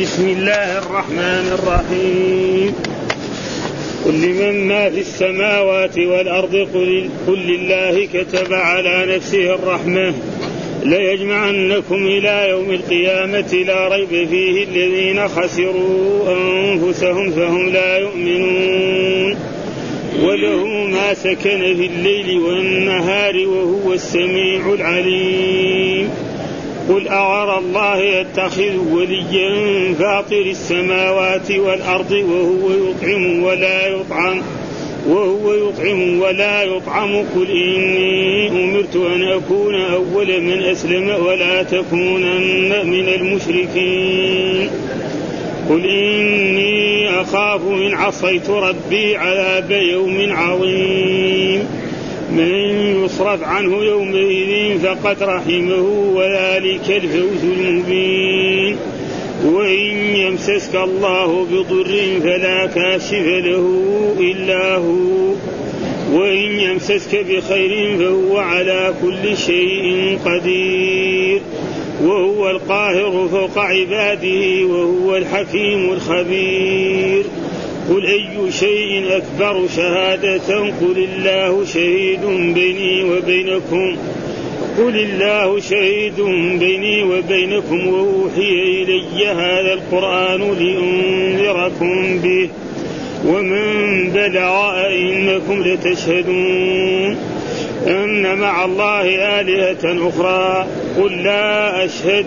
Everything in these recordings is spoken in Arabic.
بسم الله الرحمن الرحيم. قل لمن ما في السماوات والأرض قل, لله كتب على نفسه الرحمة. ليجمعنكم إلى يوم القيامة لا ريب فيه الذين خسروا أنفسهم فهم لا يؤمنون. وله ما سكن في الليل والنهار وهو السميع العليم. قل أغير الله يتخذ وليا فاطر السماوات والأرض وهو يطعم ولا يطعم وهو يطعم ولا يطعم قل إني أمرت أن أكون أول من أسلم ولا تكونن من المشركين قل إني أخاف إن عصيت ربي عذاب يوم عظيم من يصرف عنه يومئذ فقد رحمه وذلك الفوز المبين. وإن يمسسك الله بضر فلا كاشف له إلا هو. وإن يمسسك بخير فهو على كل شيء قدير. وهو القاهر فوق عباده وهو الحكيم الخبير. قل أي شيء أكبر شهادة قل الله شهيد بيني وبينكم قل الله شهيد بيني وبينكم وأوحي إلي هذا القرآن لأنذركم به ومن بلغ أئنكم لتشهدون أن مع الله آلهة أخرى قل لا أشهد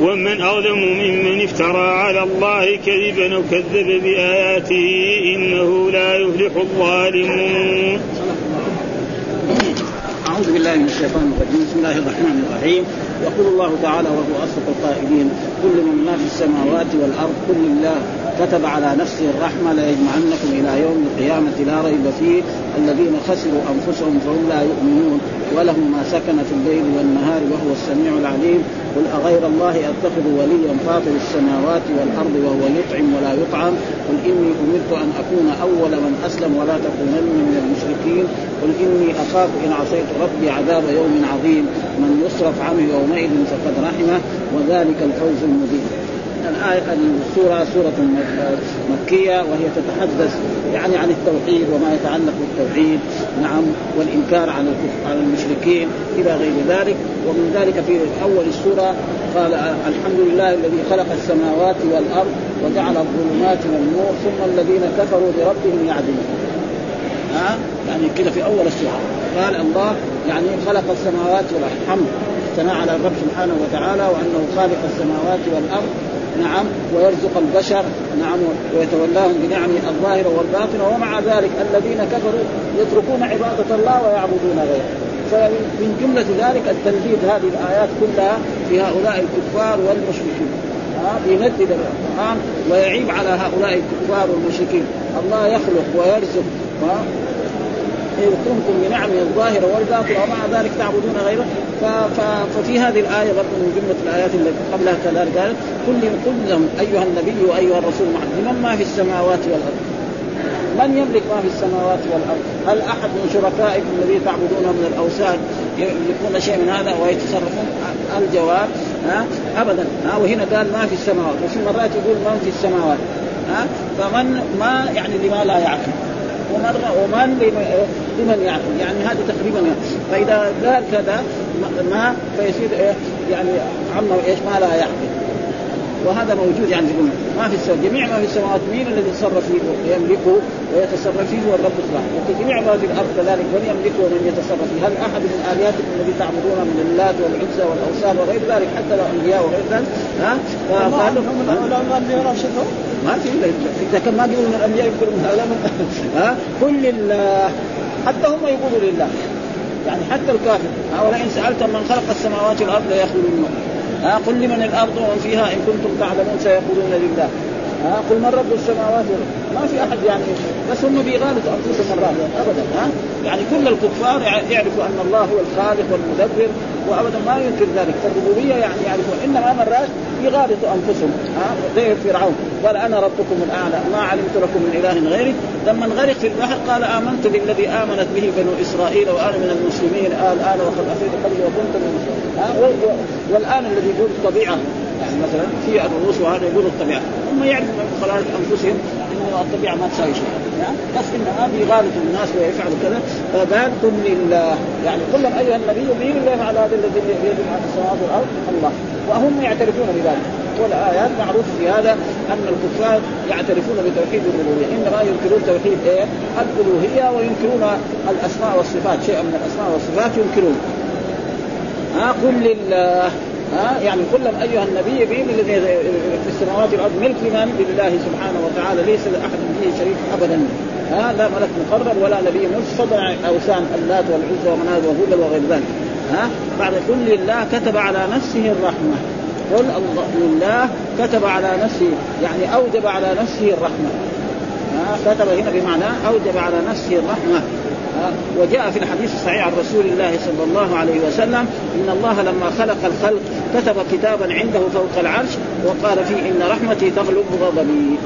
ومن أظلم ممن افترى على الله كذبا وكذب بآياته إنه لا يفلح الظالمون. أعوذ بالله من الشيطان الرجيم. بسم الله الرحمن الرحيم. يقول الله تعالى وهو أصدق القائلين كل من ما في السماوات والأرض كل الله كتب على نفسه الرحمة ليجمعنكم إلى يوم القيامة لا ريب فيه. الذين خسروا أنفسهم فهم لا يؤمنون ولهم ما سكن في الليل والنهار وهو السميع العليم. قل أغير الله أتخذ وليا فاطر السماوات والأرض وهو يطعم ولا يطعم. قل إني أمرت أن أكون أول من أسلم ولا تكونن من المشركين. قل إني أخاف إن عصيت ربي عذاب يوم عظيم. من يصرف عنه يومئذ فقد رحمه. وذلك الفوز المبين. الآية السورة سورة مكية وهي تتحدث يعني عن التوحيد وما يتعلق بالتوحيد نعم والإنكار على على المشركين إلى غير ذلك. ومن ذلك في أول السورة قال الحمد لله الذي خلق السماوات والأرض وجعل الظلمات والنور ثم الذين كفروا بربهم يعدلون. ها؟ يعني كده في أول السورة. قال الله يعني خلق السماوات والأرض. حمد ثناء على الرب سبحانه وتعالى وأنه خالق السماوات والأرض نعم ويرزق البشر نعم ويتولاهم بنعمه الظاهرة والباطنة ومع ذلك الذين كفروا يتركون عبادة الله ويعبدون غيره. فمن جملة ذلك التنديد هذه الآيات كلها في هؤلاء الكفار والمشركين. بيندد القرآن ويعيب على هؤلاء الكفار والمشركين. الله يخلق ويرزق يكرمكم بنعمه الظاهرة والباطنة ومع ذلك تعبدون غيره. ففي هذه الآية برضه من جملة الآيات التي قبلها كذلك قالت كل قل لهم أيها النبي وأيها الرسول لمن ما في السماوات والأرض؟ من يملك ما في السماوات والأرض؟ هل أحد من شركائكم الذين تعبدونه من الأوثان يملكون شيء من هذا ويتصرفون؟ الجواب ها ابدا. ها وهنا قال ما في السماوات. وفي مرات يقول من في السماوات؟ ها فمن ما يعني لما لا يعقل ومرة ومن لمن يعقل يعني هذه تقريبا فإذا قال كذا ما فيصير إيه يعني عما إيش ما لا يعقل وهذا موجود يعني يقول ما في السماء جميع ما في السماوات مين الذي يتصرف فيه ويملكه ويتصرف فيه هو الرب سبحانه وجميع ما في الأرض كذلك من يملكه ومن يتصرف فيه هل احد من الياتكم الذي تعبدون من اللات والعزى والاوثان وغير ذلك حتى لو انبياء وغير ذلك ها فقال لهم ما في إذا كان ما قالوا من الانبياء يقولوا من ها؟ قل لله. حتى هم يقولوا لله. يعني حتى الكافر. ولئن سألتم من خلق السماوات والأرض ليقولون ها قل لمن الأرض ومن فيها إن كنتم تعلمون سيقولون لله. ها قل من رب السماوات ما في أحد يعني بس هم بيغالطوا أنفسهم مرات ابدا ها؟ يعني كل الكفار يعرفوا أن الله هو الخالق والمدبر. وأبدا ما ينكر ذلك. فالربوبية يعني يعرفون انما مرات يغالطوا أنفسهم. ها؟ زي فرعون. قال أنا ربكم الأعلى. ما علمت لكم من إله غيري. لما انغرق في البحر قال آمنت بالذي آمنت به بنو إسرائيل وأنا من المسلمين. الآن وقد افيد قلبي وكنت من المسلمين. والآن الذي يقول الطبيعة. يعني مثلا في الرؤوس وهذا يقول الطبيعة. هم يعرفوا من خلال أنفسهم الطبيعة ما تساوي شيء. بس انما بيغالطوا الناس ويفعلوا كذا فبالكم لله. يعني كل أيها النبي بين الله على هذا الذي بيده على السماوات والأرض الله. وهم يعترفون بذلك. والآيات معروف في هذا أن الكفار يعترفون بتوحيد الربوبية. انما ينكرون توحيد إيه؟ الألوهية وينكرون الأسماء والصفات. شيئا من الأسماء والصفات ينكرون. ها؟ قل لله. ها؟ يعني كل أيها النبي بين الذي في السماوات والأرض ملك لمن لله سبحانه وتعالى ليس لأحد فيه شريك ابدا. ها؟ لا ملك مقرب ولا نبي مرسل أوثان اللات والعزى ومناد وهبل وغير ذلك. ها؟ بعد كل لله كتب على نفسه الرحمة. قل الله لله كتب على نفسه يعني أوجب على نفسه الرحمة. ها؟ كتب هنا بمعنى أوجب على نفسه الرحمة. وجاء في الحديث الصحيح عن رسول الله صلى الله عليه وسلم إن الله لما خلق الخلق كتب كتابا عنده فوق العرش وقال فيه إن رحمتي تغلب غضبي.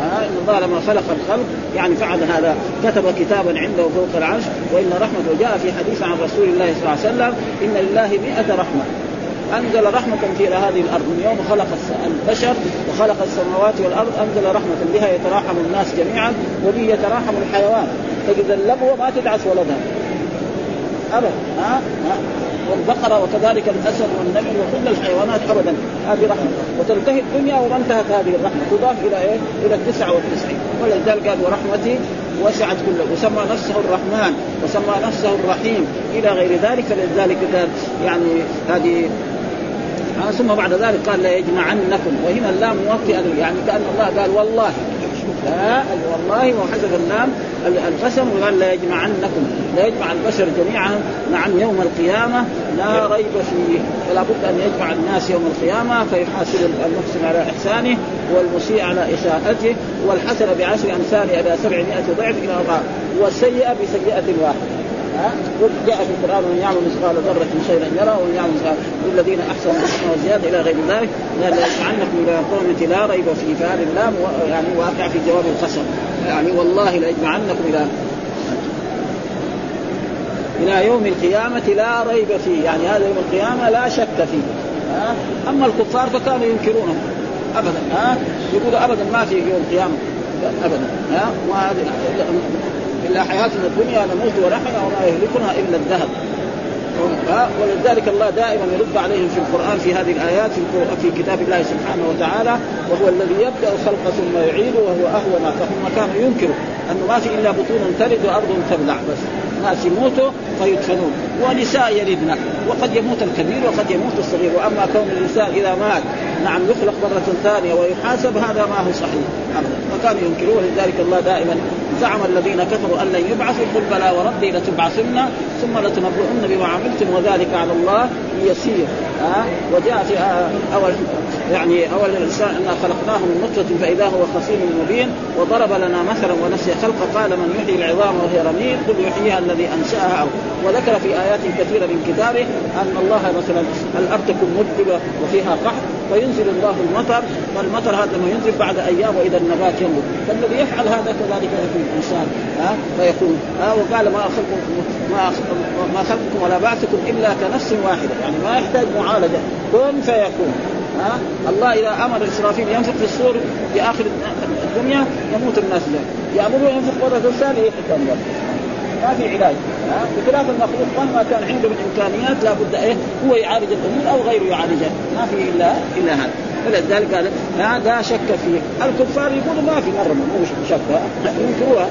إن الله لما خلق الخلق يعني فعل هذا كتب كتابا عنده فوق العرش وإن رحمته جاء في حديث عن رسول الله صلى الله عليه وسلم إن لله مئة رحمة. أنزل رحمة في هذه الأرض من يوم خلق البشر وخلق السماوات والأرض أنزل رحمة بها يتراحم الناس جميعا وبه يتراحم الحيوان. تجد اللبوه ما تدعس ولدها أبدا. ها, ها؟ والبقرة وكذلك الأسد والنمل وكل الحيوانات أبدا. هذه رحمة. وتنتهي الدنيا وما انتهت هذه الرحمة. تضاف إلى إيه؟ إلى التسعة والتسعين. ولذلك قال ورحمتي وسعت كله. وسمى نفسه الرحمن. وسمى نفسه الرحيم. إلى غير ذلك فلذلك قال يعني هذه ثم بعد ذلك قال لا يجمعنكم وهنا اللام موطئة. يعني كأن الله قال والله. لا والله وحذف اللام القسم وقال لا يجمعنكم لا يجمع البشر جميعا نعم يوم القيامة لا ريب فيه. فلا بد أن يجمع الناس يوم القيامة فيحاسب المحسن على إحسانه والمسيء على إساءته والحسنه بعشر امثالها إلى سبعمائة ضعف إلى والسيئة بسيئة واحدة. جاء في القرآن ومن يعمل مثقال ذرة خيرا يرى ومن يعمل مثقال للذين أحسنوا الحسنى وزيادة إلى غير ذلك لا يجعلنكم إلى قومة لا ريب فيه فهذه اللام يعني واقع في جواب القسم. يعني والله لاجمعنكم إلى إلى يوم القيامة لا ريب فيه، يعني هذا يوم القيامة لا شك فيه. ها؟ أما الكفار فكانوا ينكرونه. ابدا. ها؟ يقولوا ابدا ما في يوم القيامة. ابدا. ها؟ وهذه الا حياتنا الدنيا نموت ونحيا وما يهلكنا إلا الدهر ولذلك الله دائما يرد عليهم في القرآن في هذه الآيات في كتاب الله سبحانه وتعالى وهو الذي يبدأ الخلق ثم يعيد وهو أهون فهم كانوا ينكروا انه ما في إلا بطون تلد وأرض تبلع بس. ناس يموتوا فيدفنون. ونساء يلدن. وقد يموت الكبير وقد يموت الصغير. وأما كون الإنسان إذا مات نعم يخلق مرة ثانية ويحاسب هذا ما هو صحيح. ابدا. فكانوا ينكرون. لذلك الله دائما زعم الذين كفروا أن لن يبعثوا قل بلى وربي لتبعثن ثم لتنبؤن بما عملتم وذلك على الله يسير. ها وجاء في اول يعني أول الإنسان انا خلقناه من نطفة فإذا هو خصيم مبين وضرب لنا مثلا ونسي خلقه قال من يحيي العظام وهي رميم قل يحييها الذي أنشأها. وذكر في آيات كثيرة من كتابه أن الله مثلا الأرض تكون مدبه وفيها قحط فينزل الله المطر والمطر هذا لما ينزل بعد أيام وإذا النبات ينبت. فالذي يفعل هذا كذلك يكون الإنسان ها؟ فيكون ها؟ وقال ما خلقكم ما ما خلقكم ولا بعثكم إلا كنفس واحدة يعني ما يحتاج معالجة. كن فيكون ها؟ الله إذا أمر إسرافيل ينفخ في الصور في آخر الدنيا يموت الناس له. يأمره ينفخ مرة ثانية يحكم ما في علاج ها؟ بخلاف المخلوق مهما كان عنده من إمكانيات لابد إيه؟ هو يعالج الأمور أو غيره يعالجها. ما في الا إلا هذا. فلذلك قال لا شك فيه. الكفار يقولوا ما في مرة مو شك ينكروها.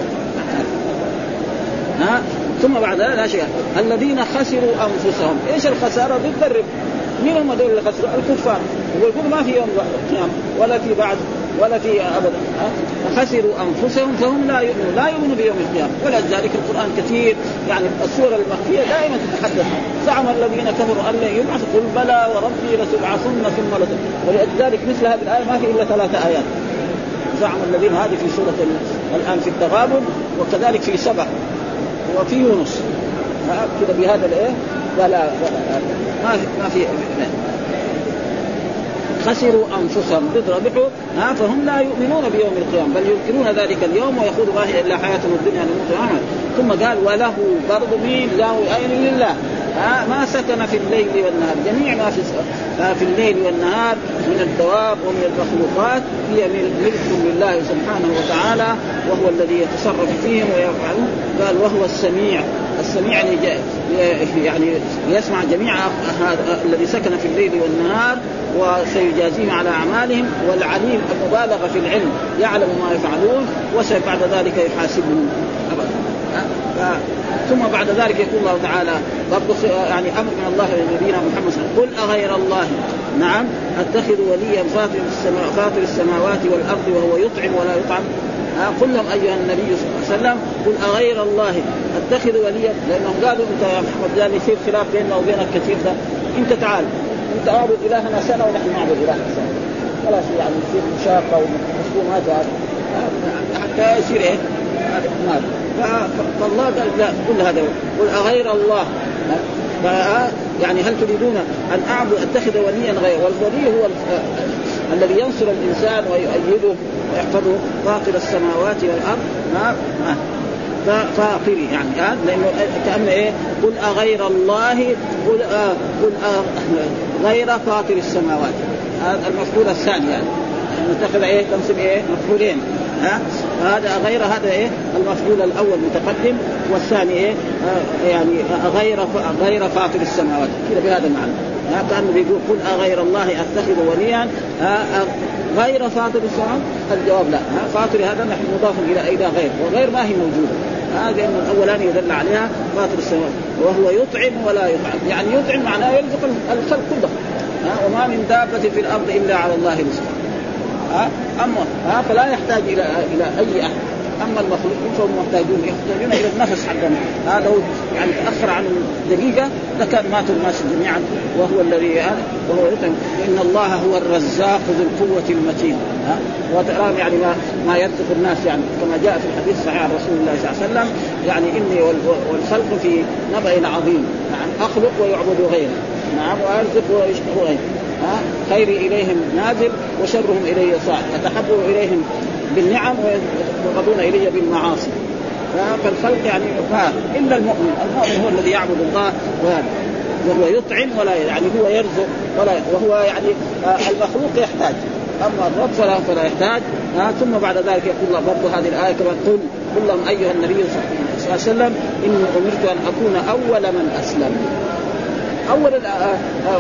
ها؟ ثم بعد لا شيء الذين خسروا أنفسهم إيش الخسارة؟ ضد الربح مين هم دول اللي خسروا؟ الكفار. ويقول ما في يوم القيامه ولا في بعد. ولا في ابدا خسروا أنفسهم فهم لا يؤمنون لا يؤمنون بيوم القيامة. ولذلك القرآن كثير يعني السورة المخفيه دائما تتحدث زعم الذين كفروا أن لن يبعثوا قل بلى وربي لتبعثن ثم لتبعثن ولذلك مثل هذه الآية ما في إلا ثلاث آيات. زعم الذين هذه في سورة الآن في التغابن وكذلك في سبع. وفي يونس. كذا بهذا الإيه؟ ولا ما في ما في. خسروا أنفسهم. ضد ربحوا ها فهم لا يؤمنون بيوم القيامة بل ينكرون ذلك اليوم ويقول ما الا حياتهم الدنيا نموت ونعمل ثم قال وله برضه مين له اين لله. ها ما سكن في الليل والنهار. جميع ما في في الليل والنهار من الدواب ومن المخلوقات هي ملك لله سبحانه وتعالى وهو الذي يتصرف فيهم ويفعلون. قال وهو السميع. السميع يعني يعني يسمع جميع الذي سكن في الليل والنهار وسيجازيهم على أعمالهم والعليم المبالغة في العلم يعلم ما يفعلون وسيبعد ذلك يحاسبهم. ابدا. ثم بعد ذلك يقول الله تعالى برضه يعني أمر من الله لنبينا محمد صلى الله عليه وسلم قل أغير الله؟ نعم. أتخذ وليا فاطر السماء فاطر السماوات والأرض وهو يطعم ولا يطعم. قل لهم أيها النبي صلى الله عليه وسلم قل أغير الله؟ أتخذ وليا؟ لأنهم قالوا أنت يا محمد لا يصير خلاف بيننا وبينك كثير. ده أنت تعال. أنت اعبد إلهنا سنة ونحن نعبد إلهنا سنة. خلاص يعني يصير مشاقة ومخصومات حتى يصير إيه؟ فالله قال لا كل هذا. قل أغير الله. يعني هل تريدون أن أعبد أتخذ وليا غير؟ والولي هو الذي ينصر الإنسان ويؤيده ويحفظه فاطر السماوات والأرض. ما ما فاطري يعني ها؟ لأنه كأن إيه؟ قل أغير الله قل آه قل آه غير فاطر السماوات. هذا المفعول الثاني يعني. نتخذ إيه؟ تنصب إيه؟ مفعولين ها؟ هذا غير هذا إيه؟ المفعول الأول متقدم والثاني إيه؟ آه يعني غير غير فاطر السماوات. كذا بهذا المعنى. ها؟ كأنه بيقول قل أغير الله أتخذ وليا غير فاطر السماوات الجواب لا. ها فاطر هذا نحن مضاف إلى أيضا غير. وغير ما هي موجودة. هذا لأن الأولاني يدل عليها فاطر السماوات وهو يطعم ولا يطعم. يعني يطعم معناه يرزق الخلق كله. ها وما من دابة في الأرض إلا على الله رزقها. ها أما ها فلا يحتاج إلى إلى أي أحد. أما المخلوقون فهم محتاجون؟ يحتاجون إلى النفس حقهم. هذا لو يعني تأخر عن دقيقة لكان ماتوا الناس جميعا وهو الذي وهو يطعم إن الله هو الرزاق ذو القوة المتين. ها؟ وترى يعني ما ما يرزق الناس يعني. كما جاء في الحديث الصحيح عن رسول الله صلى الله عليه وسلم يعني إني والخلق في نبأ عظيم. نعم أخلق ويعبد غيري نعم وأرزق ويشكر غيري ها؟ خيري إليهم نازل وشرهم إلي صاعد أتحبوا إليهم بالنعم ويبغضون إلي بالمعاصي. فالخلق يعني إلا المؤمن، المؤمن هو الذي يعبد الله وهذا. وهو يطعم ولا يعني هو يرزق ولا وهو يعني المخلوق يحتاج. أما الرب فلا فلا يحتاج. ها ثم بعد ذلك يقول الله برضه هذه الآية كما قل قل لهم أيها النبي صلى الله عليه وسلم إني أمرت أن أكون أول من أسلم. أول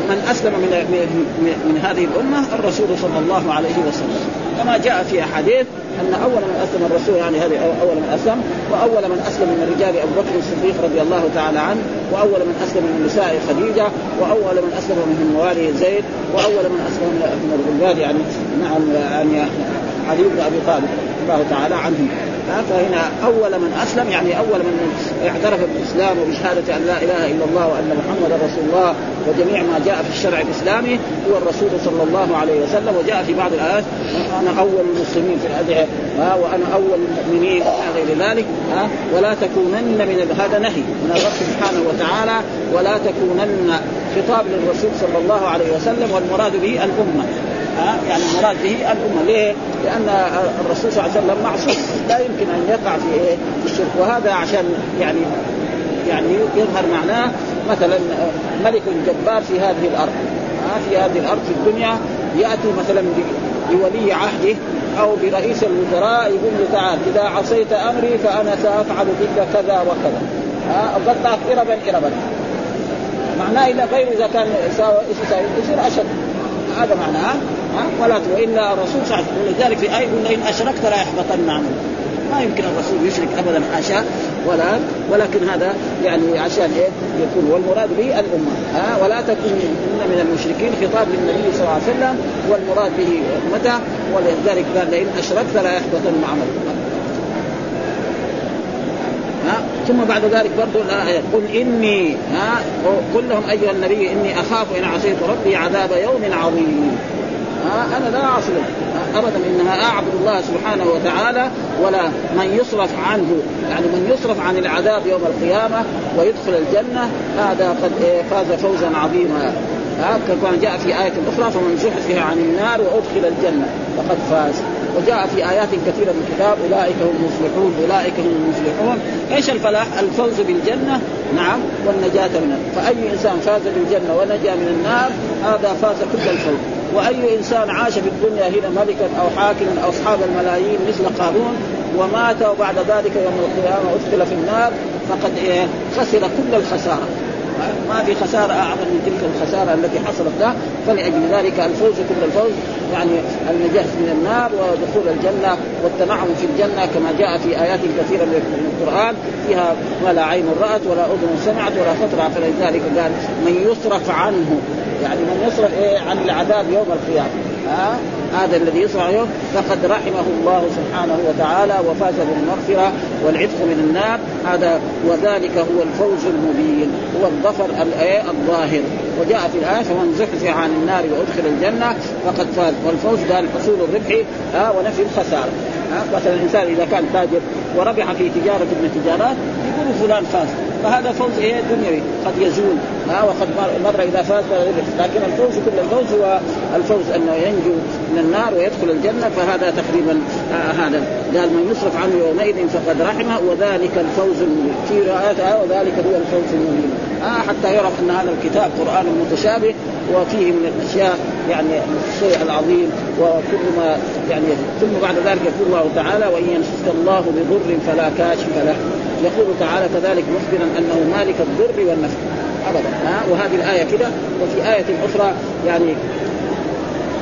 من أسلم من من هذه الأمة الرسول صلى الله عليه وسلم. كما جاء في أحاديث أن أول من أسلم الرسول يعني هذه أول من أسلم وأول من أسلم من الرجال أبو بكر الصديق رضي الله تعالى عنه وأول من أسلم من النساء خديجة وأول من أسلم من موالي زيد وأول من أسلم من الرجال يعني نعم يعني علي بن أبي طالب. الله تعالى عنهم. فهنا أول من أسلم يعني أول من اعترف بالإسلام وبشهادة أن لا إله إلا الله وأن محمدا رسول الله وجميع ما جاء في الشرع الإسلامي هو الرسول صلى الله عليه وسلم وجاء في بعض الآيات. أنا أول المسلمين في الأدعية وأنا أول المؤمنين إلى ذلك ولا تكونن من هذا نهي من الرب سبحانه وتعالى. ولا تكونن خطاب للرسول صلى الله عليه وسلم والمراد به الأمة. يعني المراد به الأمة. ليه؟ لأن الرسول صلى الله عليه وسلم معصوم. لا يمكن أن يقع في إيه؟ في الشرك. وهذا عشان يعني يعني يظهر معناه مثلا ملك جبار في هذه الأرض. ها في هذه الأرض في الدنيا ياتي مثلا بولي عهده أو برئيس الوزراء يقول له تعال إذا عصيت أمري فأنا سأفعل بك كذا وكذا. اقطعك اربا اربا. معناه اذا غير إذا كان يصير أشد. هذا معناه. ولا والا الرسول صلى الله عليه وسلم ولذلك في آية يقول لئن أشركت لا يحبطن عملك. ما يمكن الرسول يشرك ابدا حاشا ولا ولكن هذا يعني عشان إيه؟ يكون والمراد به الأمة. ها؟ ولا تكن من المشركين خطاب للنبي صلى الله عليه وسلم والمراد به امته ولذلك قال لئن أشركت لا يحبطن عملك. ثم بعد ذلك برضو الآية قل إني ها؟ قل لهم أيها النبي إني أخاف إن عصيت ربي عذاب يوم عظيم. أنا لا اعصي ابدا إنها أعبد الله سبحانه وتعالى ولا من يصرف عنه يعني من يصرف عن العذاب يوم القيامة ويدخل الجنة هذا قد فاز فوزا عظيما. كما جاء في آية أخرى فمن زحزح عن النار وأدخل الجنة فقد فاز. وجاء في آيات كثيرة من الكتاب أولئك هم المفلحون أولئك هم المفلحون. إيش الفلاح؟ الفوز بالجنة نعم والنجاة من فأي إنسان فاز بالجنة ونجا من النار هذا فاز كل الفوز. وأي إنسان عاش في الدنيا هنا ملكا أو حاكما أو أصحاب الملايين مثل قارون ومات وبعد ذلك يوم القيامة أدخل في النار فقد إيه خسر كل الخسارة. ما في خسارة أعظم من تلك الخسارة التي حصلت له فلأجل ذلك الفوز كل الفوز يعني النجاة من النار ودخول الجنة والتنعم في الجنة كما جاء في آيات كثيرة من القرآن فيها ما لا عين رأت ولا أذن سمعت ولا خطر فلذلك قال من يصرف عنه. يعني من يصرف إيه؟ عن العذاب يوم القيامة. ها؟ هذا الذي يصرع يوم فقد رحمه الله سبحانه وتعالى وفاز بالمغفرة والعتق من النار. هذا وذلك هو الفوز المبين هو الظفر الظاهر. وجاء في الآية فمن زحزح عن النار وأدخل الجنة فقد فاز. والفوز قال حصول الربح ها ونفي الخسارة. مثلا الإنسان إذا كان تاجر وربح في تجارة من التجارات يقول فلان فاز. فهذا فوز إيه؟ دنيوي. قد يزول. ها وقد مر إذا فاز لكن الفوز كل الفوز هو الفوز أنه ينجو من النار ويدخل الجنة فهذا تقريبا آه هذا. قال من يصرف عنه يومئذ فقد رحمه وذلك الفوز في آه وذلك هو الفوز المبين. آه حتى يعرف أن هذا الكتاب قرآن متشابه وفيه من الأشياء يعني الشيء العظيم وكل ما يعني ثم بعد ذلك يقول الله تعالى وإن يمسسك الله بضر فلا كاشف له. يقول تعالى كذلك مخبرا أنه مالك الضر والنفع. ابدا. ها وهذه الآية كده. وفي آية أخرى يعني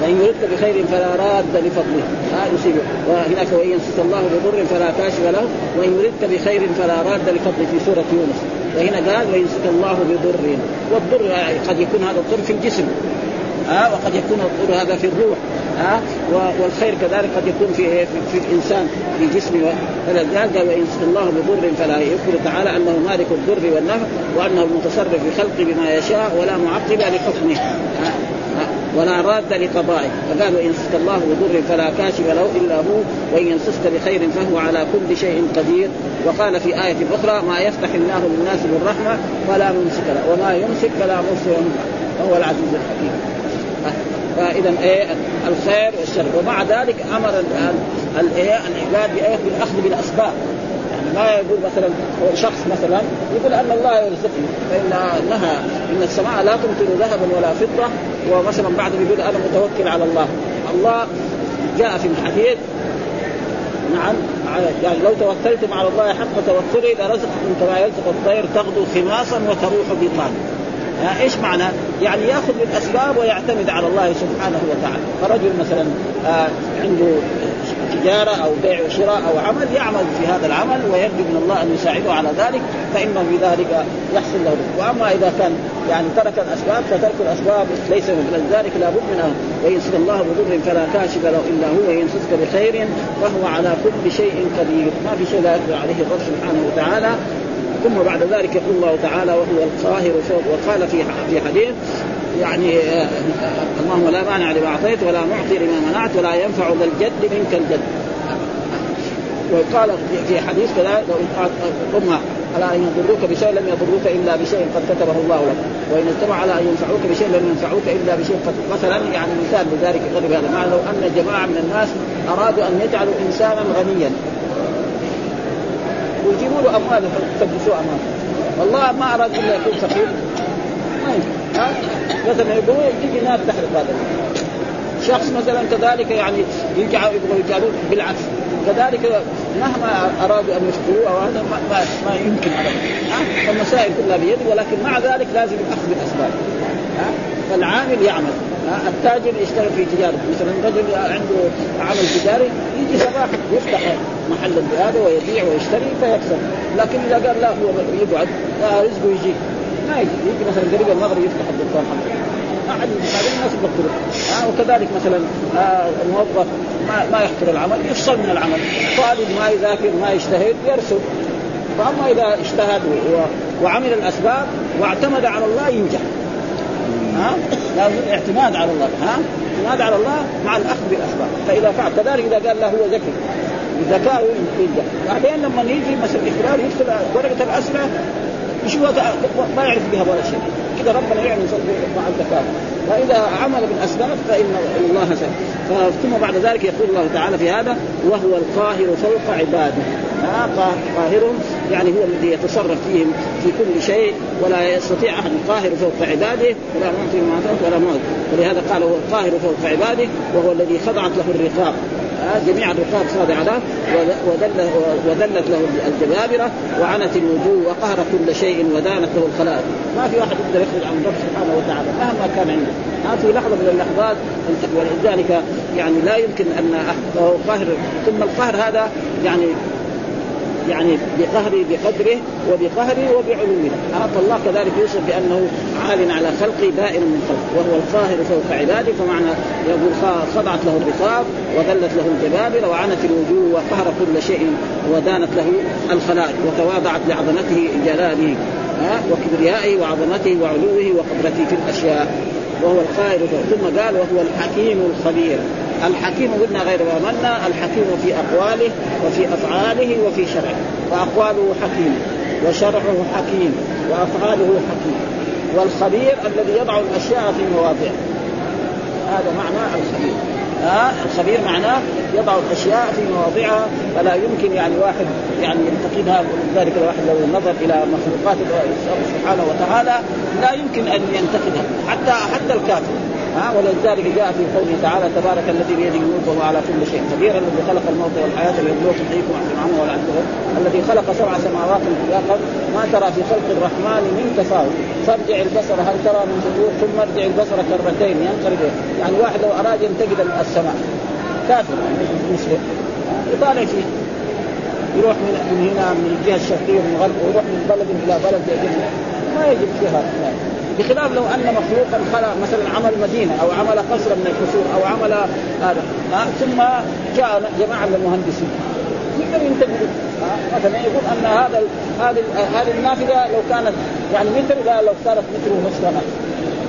وان يردك بخير فلا راد لفضله. ها يصيبه. وهناك وإن يمسك الله بضر فلا كاشف له. وإن يردك بخير فلا راد لفضله في سورة يونس. وهنا قال ويمسك الله بضر. والضر قد يكون هذا الضر في الجسم ها وقد يكون الضر هذا في الروح ها والخير كذلك قد يكون في في, في الإنسان في جسمه فلذلك قال وان الله بضر فلا يخبر تعالى أنه مالك الضر والنفع وأنه المتصرف في خلقه بما يشاء ولا معقب لحكمه ولا راد لقضائه. فقال وان يمسك الله بضر فلا كاشف له إلا هو وإن يمسسك بخير فهو على كل شيء قدير. وقال في آية أخرى ما يفتح الله للناس بالرحمة فلا ممسك له وما يمسك فلا مرسل وهو العزيز الحكيم. فإذا إيه؟ الخير والشر. ومع ذلك أمر الإيه؟ العباد بالاخذ بالأسباب. يعني ما يقول مثلا شخص مثلا يقول أن الله يرزقني فإن نهى إن السماء لا تمطر ذهبا ولا فضة ومثلا بعد يقول أنا متوكل على الله. الله جاء في الحديث نعم يعني لو توكلتم على الله حق توكله لرزقكم كما يرزق الطير تغدو خماصا وتروح بطانا إيش معنى؟ يعني يأخذ بالأسباب ويعتمد على الله سبحانه وتعالى، فرجل مثلا آه عنده تجارة أو بيع وشراء أو عمل يعمل في هذا العمل ويرجو من الله أن يساعده على ذلك فإنه بذلك يحصل له. وأما إذا كان يعني ترك الأسباب فترك الأسباب ليس من ذلك لابد من ان وينسك الله بضر فلا كاشف له إلا هو وينسك بخير فهو على كل شيء قدير. ما في شيء لا يقدر عليه الرب سبحانه وتعالى. ثم بعد ذلك يقول الله تعالى وهو القاهر وقال في في حديث يعني آه اللهم لا مانع لما أعطيت ولا معطي لما منعت ولا ينفع ذا الجد منك الجد. وقال في حديث كذا ثم على إن يضروك بشيء لم يضروك إلا بشيء قد كتبه الله لك. وإن اجتمع على أن ينفعوك بشيء لم ينفعوك إلا بشيء قد مثلا يعني مثال لذلك قرب هذا معنى لو أن جماعة من الناس أرادوا أن يجعلوا إنسانا غنيا. ويجيبوا له أموال يكبسوا امامه والله ما أراد إلا يكون فقير. ما يمكن. مثلا يقولوا تيجي نار تحرق هذا شخص مثلا كذلك يعني يرجعوا يبغوا يجعلوه بالعكس. كذلك مهما أرادوا أن يشكروه أو هذا ما, ما, يمكن ابدا المسائل كلها بيده ولكن مع ذلك لازم الاخذ بالأسباب. فالعامل يعمل. التاجر يشتغل في تجارته مثلا رجل عنده عمل تجاري يجي صباح يفتح محل هذا ويبيع ويشتري فيكسب. لكن إذا قال لا هو يقعد رزقه يجي. ما يجي يجي مثلا قريب المغرب يفتح الدكان حقه ما حد بعدين الناس يبطلوا. آه وكذلك مثلا آه الموظف ما, ما يحضر العمل يفصل من العمل. طالب ما يذاكر ما يجتهد يرسل. فأما إذا اجتهد وعمل الأسباب واعتمد على الله ينجح. ها؟ لازم اعتماد على الله. ها؟ اعتماد على الله مع الأخذ بالأسباب. فإذا فعل كذلك إذا قال له هو ذكي. ذكاء يلقى بعدين لما يجي مثلا الاخبار يدخل ورقه الأسئلة يشوفها ما يعرف بها ولا شيء. كذا ربنا يعلم مع الذكاء فإذا عمل بالأسباب فإن الله سهل ثم بعد ذلك يقول الله تعالى في هذا وهو القاهر فوق عباده. قاهر يعني هو الذي يتصرف فيهم في كل شيء ولا يستطيع أحد. القاهر فوق عباده ولا معطي ما ولا موت ولهذا قال هو القاهر فوق عباده وهو الذي خضعت له الرقاب. جميع الرقاب خاضعه له ودلت له الجبابرة وعنت الوجوه وقهر كل شيء ودانت له الخلائق. ما في واحد يقدر يخرج عن الرب سبحانه وتعالى مهما كان عنده. ما في لحظة من اللحظات. ولذلك يعني لا يمكن أن قاهر ثم القهر هذا يعني يعني بقهره بقدره وبقهره وبعلومه. أعطى الله كذلك يوصف بأنه عال على خلقه بائن من خلقه. وهو القاهر فوق عباده فمعنى يقول خضعت له الرقاب وذلت له الجبابر وعنت الوجوه وقهر كل شيء ودانت له الخلائق وتواضعت لعظمته جلاله وكبريائه وعظمته وعلوه وقدرته في الأشياء. وهو القائل ثم قال وهو الحكيم الخبير. الحكيم قلنا غير ما منا الحكيم في أقواله وفي أفعاله وفي شرعه. فأقواله حكيم وشرعه حكيم وأفعاله حكيم. والخبير الذي يضع الأشياء في مواضعها هذا معنى الخبير. ها؟ الخبير معناه يضع الأشياء في مواضعها فلا يمكن يعني واحد يعني ينتقدها ولذلك الواحد لو نظر إلى مخلوقات الله سبحانه وتعالى لا يمكن أن ينتقدها. حتى حتى الكافر. ها ولذلك جاء في قوله تعالى تبارك الذي بيده الملك وهو على كل شيء قدير الذي خلق الموت والحياة ليبلوكم ايكم احسن عملا ولا الذي خلق سبع سماوات طباقا ما ترى في خلق الرحمن من تفاوت. فارجع البصر هل ترى من فطور ثم ارجع البصر كرتين ينقلب. يعني واحد لو أراد ينتقد السماء كافر مسلم يطالع فيه. يروح من من هنا من الجهة الشرقية من الغرب ويروح من بلد إلى بلد ما يجد فيها بخلاف لو أن مخلوقا خلق مثلا عمل مدينة أو عمل قصرا من القصور أو عمل هذا. ثم جاء جماعة من المهندسين. يقدر ينتبهوا مثلا يقول أن هذا هذه هذه النافذة لو كانت يعني متر لا لو كانت متر ونصف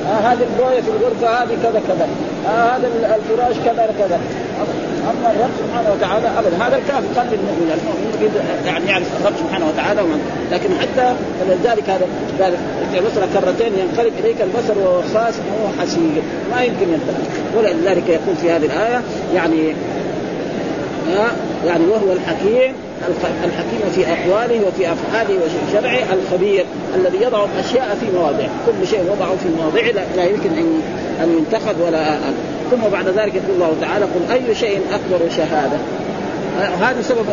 آه هذه البويه في الغرفة هذه كذا كذا. آه هذا الفراش كذا كذا. اما الرب سبحانه وتعالى ابدا. هذا الكافر قلب المؤمن المؤمن يعني يعرف الرب سبحانه وتعالى ومن لكن حتى فلذلك هذا قال البصر كرتين ينقلب إليك البصر وهو خاسئ وهو حسير. ما يمكن ينتهي ولذلك يقول في هذه الآية يعني آه يعني وهو الحكيم الحكيم في أقواله وفي أفعاله وفي شرعه الخبير الذي يضع الأشياء في مواضعه، كل شيء وضعه في مواضعه. لا يمكن ان أن ينتخب ولا. ثم بعد ذلك يقول الله تعالى قل أي شيء أكبر شهادة هذا سبب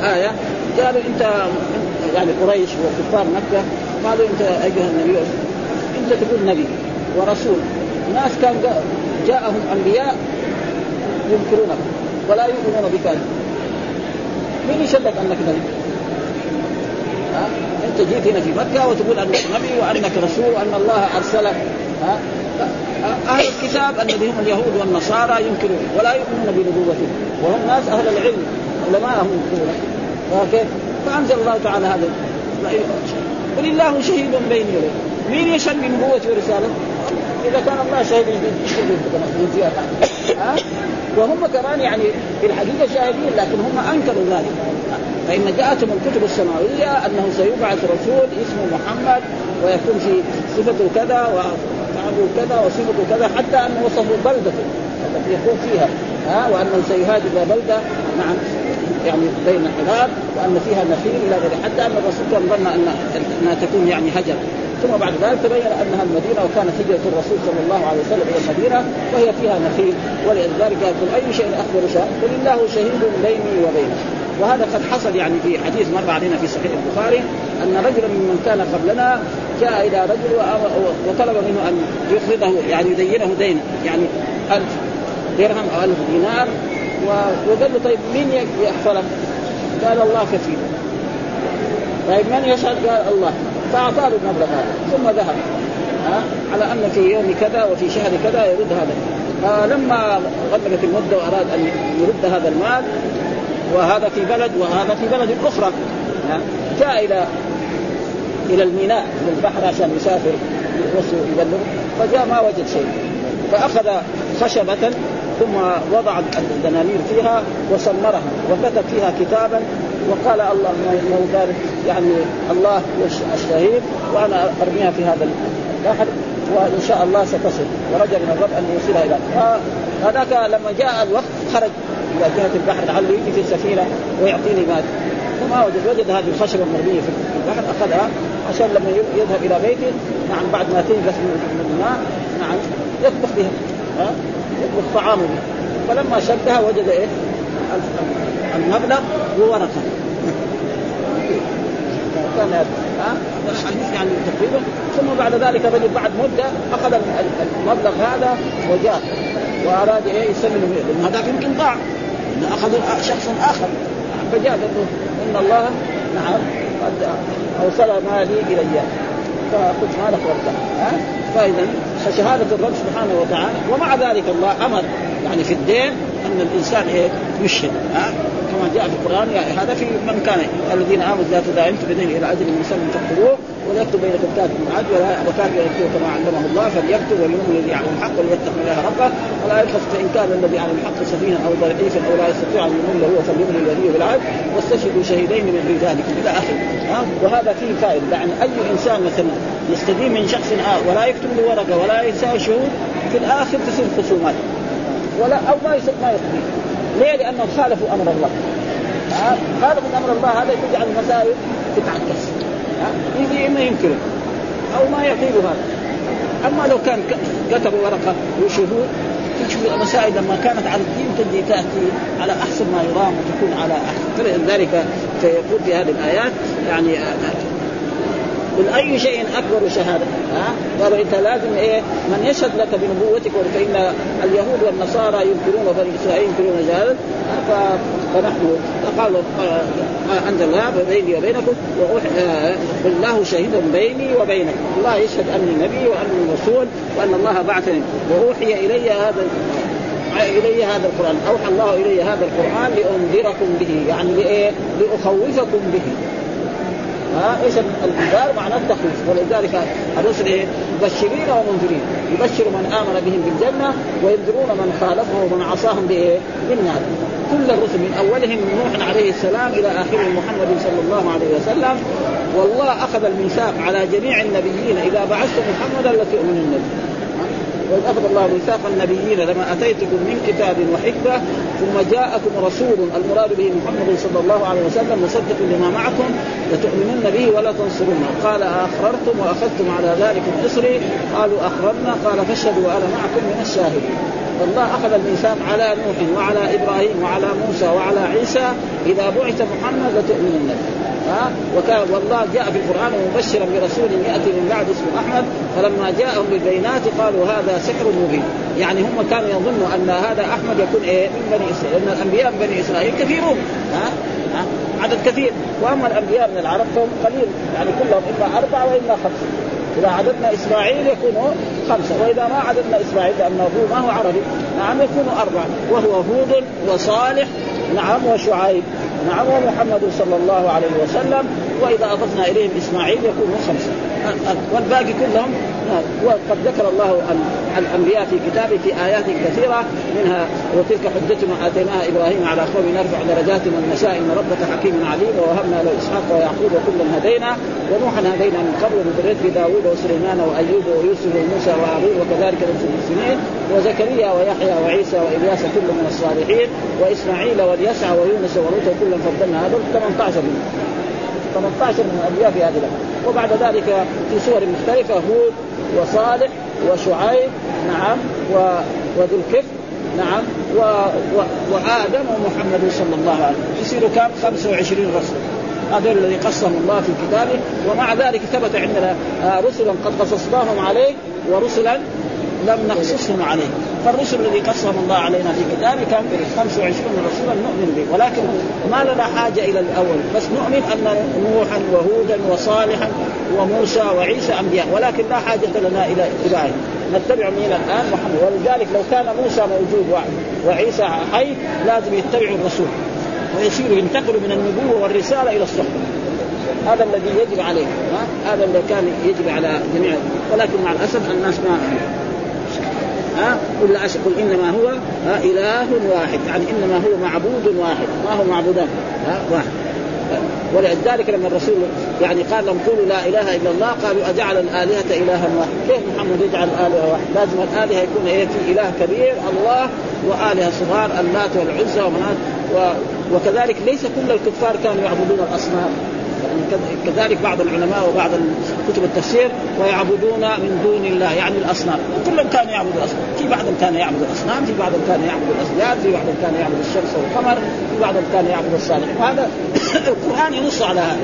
الايه قالوا أنت يعني قريش وكفار مكة قالوا أنت أيها النبي أنت تقول نبي ورسول ناس كان جاءهم أنبياء ينكرونك ولا يؤمنون بك مين يشهدك أنك نبي؟ ها؟ أنت جيت هنا في مكة وتقول أنك نبي وأنك رسول وأن الله أرسلك ها؟ أهل الكتاب الذي هم اليهود والنصارى ينكرون ولا يؤمنون بنبوته. وهم ناس أهل العلم علماءهم فكيف؟ فأنزل الله تعالى هذا. قل الله شهيد بيني وبينك مين يشهد بنبوتي ورسالته؟ إذا كان الله شهيد ها وهم كمان يعني في الحقيقة شاهدين لكن هم أنكروا ذلك. فإن جاءتهم الكتب السماوية أنه سيبعث رسول اسمه محمد ويكون في صفته كذا وفعله كذا وصفته كذا حتى انه وصفوا بلدته التي يكون فيها. ها؟ وأنه سيهاجر بلدة نعم يعني بين الحجاب وأن فيها نخيل إلى غيره حتى أن الرسول كان ظن أن انها تكون يعني هجر. ثم بعد ذلك تبين أنها المدينة وكانت هجرة الرسول صلى الله عليه وسلم إلى المدينة وهي فيها نخيل. ولذلك قال أي شيء أخبر شاء قل الله شهيد بيني وبينك. وهذا قد حصل يعني في حديث مر علينا في صحيح البخاري أن رجلا ممن كان قبلنا جاء إلى رجل وطلب منه أن يقرضه يعني يدينه دين يعني ألف درهم أو ألف دينار وقال له طيب مين يحفظك؟ قال الله كفيل طيب من يشهد؟ قال الله. فأعطاه المبلغ هذا. ثم ذهب. ها؟ على أن في يوم كذا وفي شهر كذا يرد هذا. فلما غلقت المدة وأراد أن يرد هذا المال وهذا في بلد وهذا في بلد أخرى. جاء إلى إلى الميناء إلى البحر عشان يسافر يبلغ فجاء ما وجد شيء. فأخذ خشبة ثم وضع الدنانير فيها وسمرها وكتب فيها كتابا وقال الله انه قال يعني الله الشهيد وأنا أرميها في هذا البحر وإن شاء الله ستصل. ورجى من الرب ان يوصلها إلى هذاك لما جاء الوقت خرج. إلى جهه البحر لعله يجي في السفينة ويعطيني مال. فما وجد وجد هذه الخشبة المرمية في البحر أخذها عشان لما يذهب إلى بيته نعم بعد ما تنجس من الماء نعم يطبخ بها ها؟ يطبخ طعامه بها. فلما شدها وجد إيه؟ المبلغ وورقه. كان ها؟ الحديث يعني تقريبا. ثم بعد ذلك بعد مدة أخذ المبلغ هذا وجاء. وأراد إيه؟ يسلم لأن هذاك يمكن ضاع. أخذ شخص آخر. فجاء إن الله نعم قد أوصل مالي إلي. فقلت مالك ها؟ فإذا فشهادة الرب سبحانه وتعالى ومع ذلك الله أمر يعني في الدين أن الإنسان إيه يشهد ها؟ كما جاء في القرآن يعني هذا في من كان الذين آمنوا لا تداينت بدين إلى أجل مسمى فاكتبوه وليكتب بينكم كاتب عدل وكاتب يكتب كما علمه الله فليكتب وليؤمن الذي يعلم الحق وليتق الله ربه ولا يبخس فان كان الذي يعلم الحق سفيها أو ضعيفا أو لا يستطيع أن يؤمن له فليؤمن الذي بالعدل واستشهدوا شهيدين من رجالكم إلى آخره. وهذا فيه فائدة. يعني أي إنسان مثلا يستدين من شخص آخر ولا يكتب له ورقه ولا يساوي شهود في الآخر تصير خصومات. ولا أو ما يصير ما يقضي. ليه؟ لأنهم خالفوا أمر الله. خالفوا أمر الله هذا يجعل المسائل تتعكس. اما ينكره أو ما يعطيه هذا. أما لو كان كتبوا ورقة وشهود تشوف المسائل لما كانت على الدين تجي تأتي على أحسن ما يرام وتكون على أحسن. فلذلك فيقول في هذه الآيات يعني قل أي شيء أكبر شهادة؟ ها؟ قالوا إنت لازم إيه؟ من يشهد لك بنبوتك فان اليهود والنصارى ينكرون وبني اسرائيل ينكرون ذلك فنحن قال ما انزل الله بيني وبينكم قل الله شهيد بيني وبينكم. الله يشهد أني نبي وأني رسول وأن الله بعثني. وأوحي إلي هذا إلي هذا القرآن. أوحى الله إلي هذا القرآن لأنذركم به. يعني لإيه؟ لأخوفكم به. ها إيش الانذار معناه التخويف ولذلك الرسل إيه؟ مبشرين ومنذرين يبشر من آمن بهم بالجنة وينذرون من خالفهم ومن عصاهم بايه؟ بالنار كل الرسل من أولهم نوح عليه السلام إلى اخرهم محمد صلى الله عليه وسلم والله أخذ الميثاق على جميع النبيين إذا بعثت محمدا لتؤمنن به واذ اخذ الله ميثاق النبيين لما أتيتكم من كتاب وحكمة ثم جاءكم رسول المراد به محمد صلى الله عليه وسلم مصدق لما معكم لتؤمنن به ولا تنصرونه قال اقررتم وأخذتم على ذلك اصري قالوا اقررنا قال فاشهدوا وأنا معكم من الشاهدين. فالله أخذ الميثاق على نوح وعلى إبراهيم وعلى موسى وعلى عيسى إذا بعث محمد لتؤمنن به. ها؟ وكان والله جاء في القرآن مبشرا برسول يأتي من بعد اسمه أحمد فلما جاءهم بالبينات قالوا هذا سحر مبين. يعني هم كانوا يظنوا أن هذا أحمد يكون إيه؟ من بني إسرائيل. لأن الأنبياء من بني إسرائيل كثيرون. ها؟ ها؟ عدد كثير. وأما الأنبياء من العرب فهم قليل. يعني كلهم إما أربعة وإما خمسة. إذا عددنا إسماعيل يكونوا خمسة. وإذا ما عددنا إسماعيل لأنه هو ما هو عربي نعم يكونوا أربعة. وهو هود وصالح نعم وشعيب. نعم ومحمد صلى الله عليه وسلم وإذا أضفنا إليهم إسماعيل يكونوا خمسة. والباقي كلهم وقد ذكر الله الأنبياء في كتابه في آيات كثيرة منها وتلك حجتنا آتيناها إبراهيم على قوم نرفع درجات من نشاء إن ربك حكيم عليم ووهبنا له إسحاق ويعقوب كلا هدينا ونوحا هدينا من قبل وبذريته داوود وسليمان وأيوب ويوسف وموسى وهارون وكذلك نفس المسلمين وزكريا ويحيى وعيسى وإلياس كل من الصالحين وإسماعيل واليسع ويونس ولوط كلا فضلنا هذول 18 منهم. 18 من الانبياء في هذه الأمر. وبعد ذلك في سور مختلفة هود وصالح وشعيب نعم وذو الكفر نعم و... و... وآدم ومحمد صلى الله عليه وسلم. يصيروا كم؟ 25 رسول هذول الذي قصهم الله في كتابه. ومع ذلك ثبت عندنا آه، رسلا قد قصصناهم عليه ورسلا لم نقصصهم عليه. فالرسل الذي قصهم الله علينا في كتابه كان 25 رسولا نؤمن به. ولكن ما لنا حاجة إلى الأول. بس نؤمن أن نوحا وهودا وصالحا وموسى وعيسى أنبياء. ولكن لا حاجة لنا إلى اتباعه نتبع من الآن محمد. ولذلك لو كان موسى موجود وعيسى حي لازم يتبعوا الرسول. ويصيروا ينتقلوا من النبوة والرسالة إلى الصحبه هذا الذي يجب عليه هذا اللي كان يجب على جميع ولكن مع الأسف الناس ما ها؟ قل قل إنما هو إله واحد. يعني إنما هو معبود واحد. ما هو معبودان؟ واحد. ولذلك لما الرسول يعني قال لهم قولوا لا إله إلا الله قالوا أجعل الآلهة إلها واحد. كيف محمد يجعل الالهه واحد؟ لازم الآلهة يكون إيه؟ في إله كبير الله وآلهة صغار اللات والعزى ومنات و... وكذلك ليس كل الكفار كانوا يعبدون الأصنام. يعني كذلك بعض العلماء وبعض كتب التفسير ويعبدون من دون الله يعني الأصنام. كلهم كانوا يعبدوا الأصنام. في بعضهم كان يعبد الأصنام في بعضهم كان يعبد الاسياد في بعضهم كان يعبد الشمس والقمر في بعضهم كان يعبد الصالح وهذا القرآن ينص على هذا.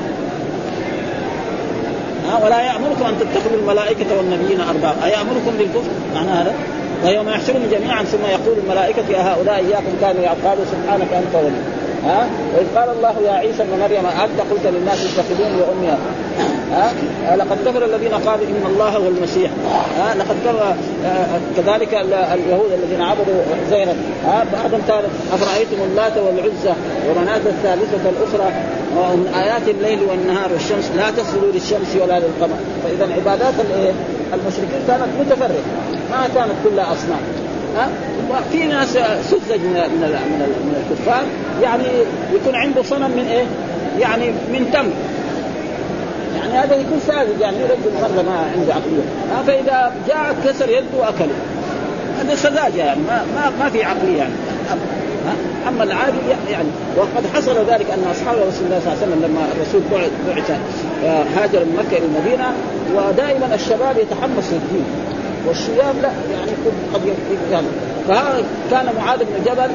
ولا يأمركم أن تتخذوا الملائكة والنبيين أربابا. أيأمركم بالكفر؟ معنى هذا؟ ويوم يحشرهم جميعا ثم يقول الملائكة يا هؤلاء إياكم كانوا قالوا سبحانك أنت ولي. ها؟ وإذ قال الله يا عيسى ابن مريم أنت قلت للناس اتخذوني وأمي. ها؟ لقد كفر الذين قالوا إن الله هو المسيح. ها لقد كفر كذلك اليهود الذين عبدوا زينب. ها؟ بعضهم قال أفرأيتم اللات والعزى ومناة الثالثة الأخرى ومن آيات الليل والنهار والشمس لا تسجدوا للشمس ولا للقمر. فإذا عبادات المشركين كانت متفرقة. ما كانت كلها أصنام ها؟ وفي ناس سذج من من من الكفار. يعني يكون عنده صنم من إيه؟ يعني من تمر يعني هذا يكون ساذج يعني رجل مره ما عنده عقليه فإذا جاء كسر يده وأكله. هذا سذاجة يعني ما ما, ما في عقليه يعني. أما العادي يعني وقد حصل ذلك أن أصحاب رسول الله صلى الله عليه وسلم لما الرسول بعث هاجر من مكة إلى المدينة ودائما الشباب يتحمس للدين والشياب لا يعني قد يعني فهذا كان معاذ بن جبل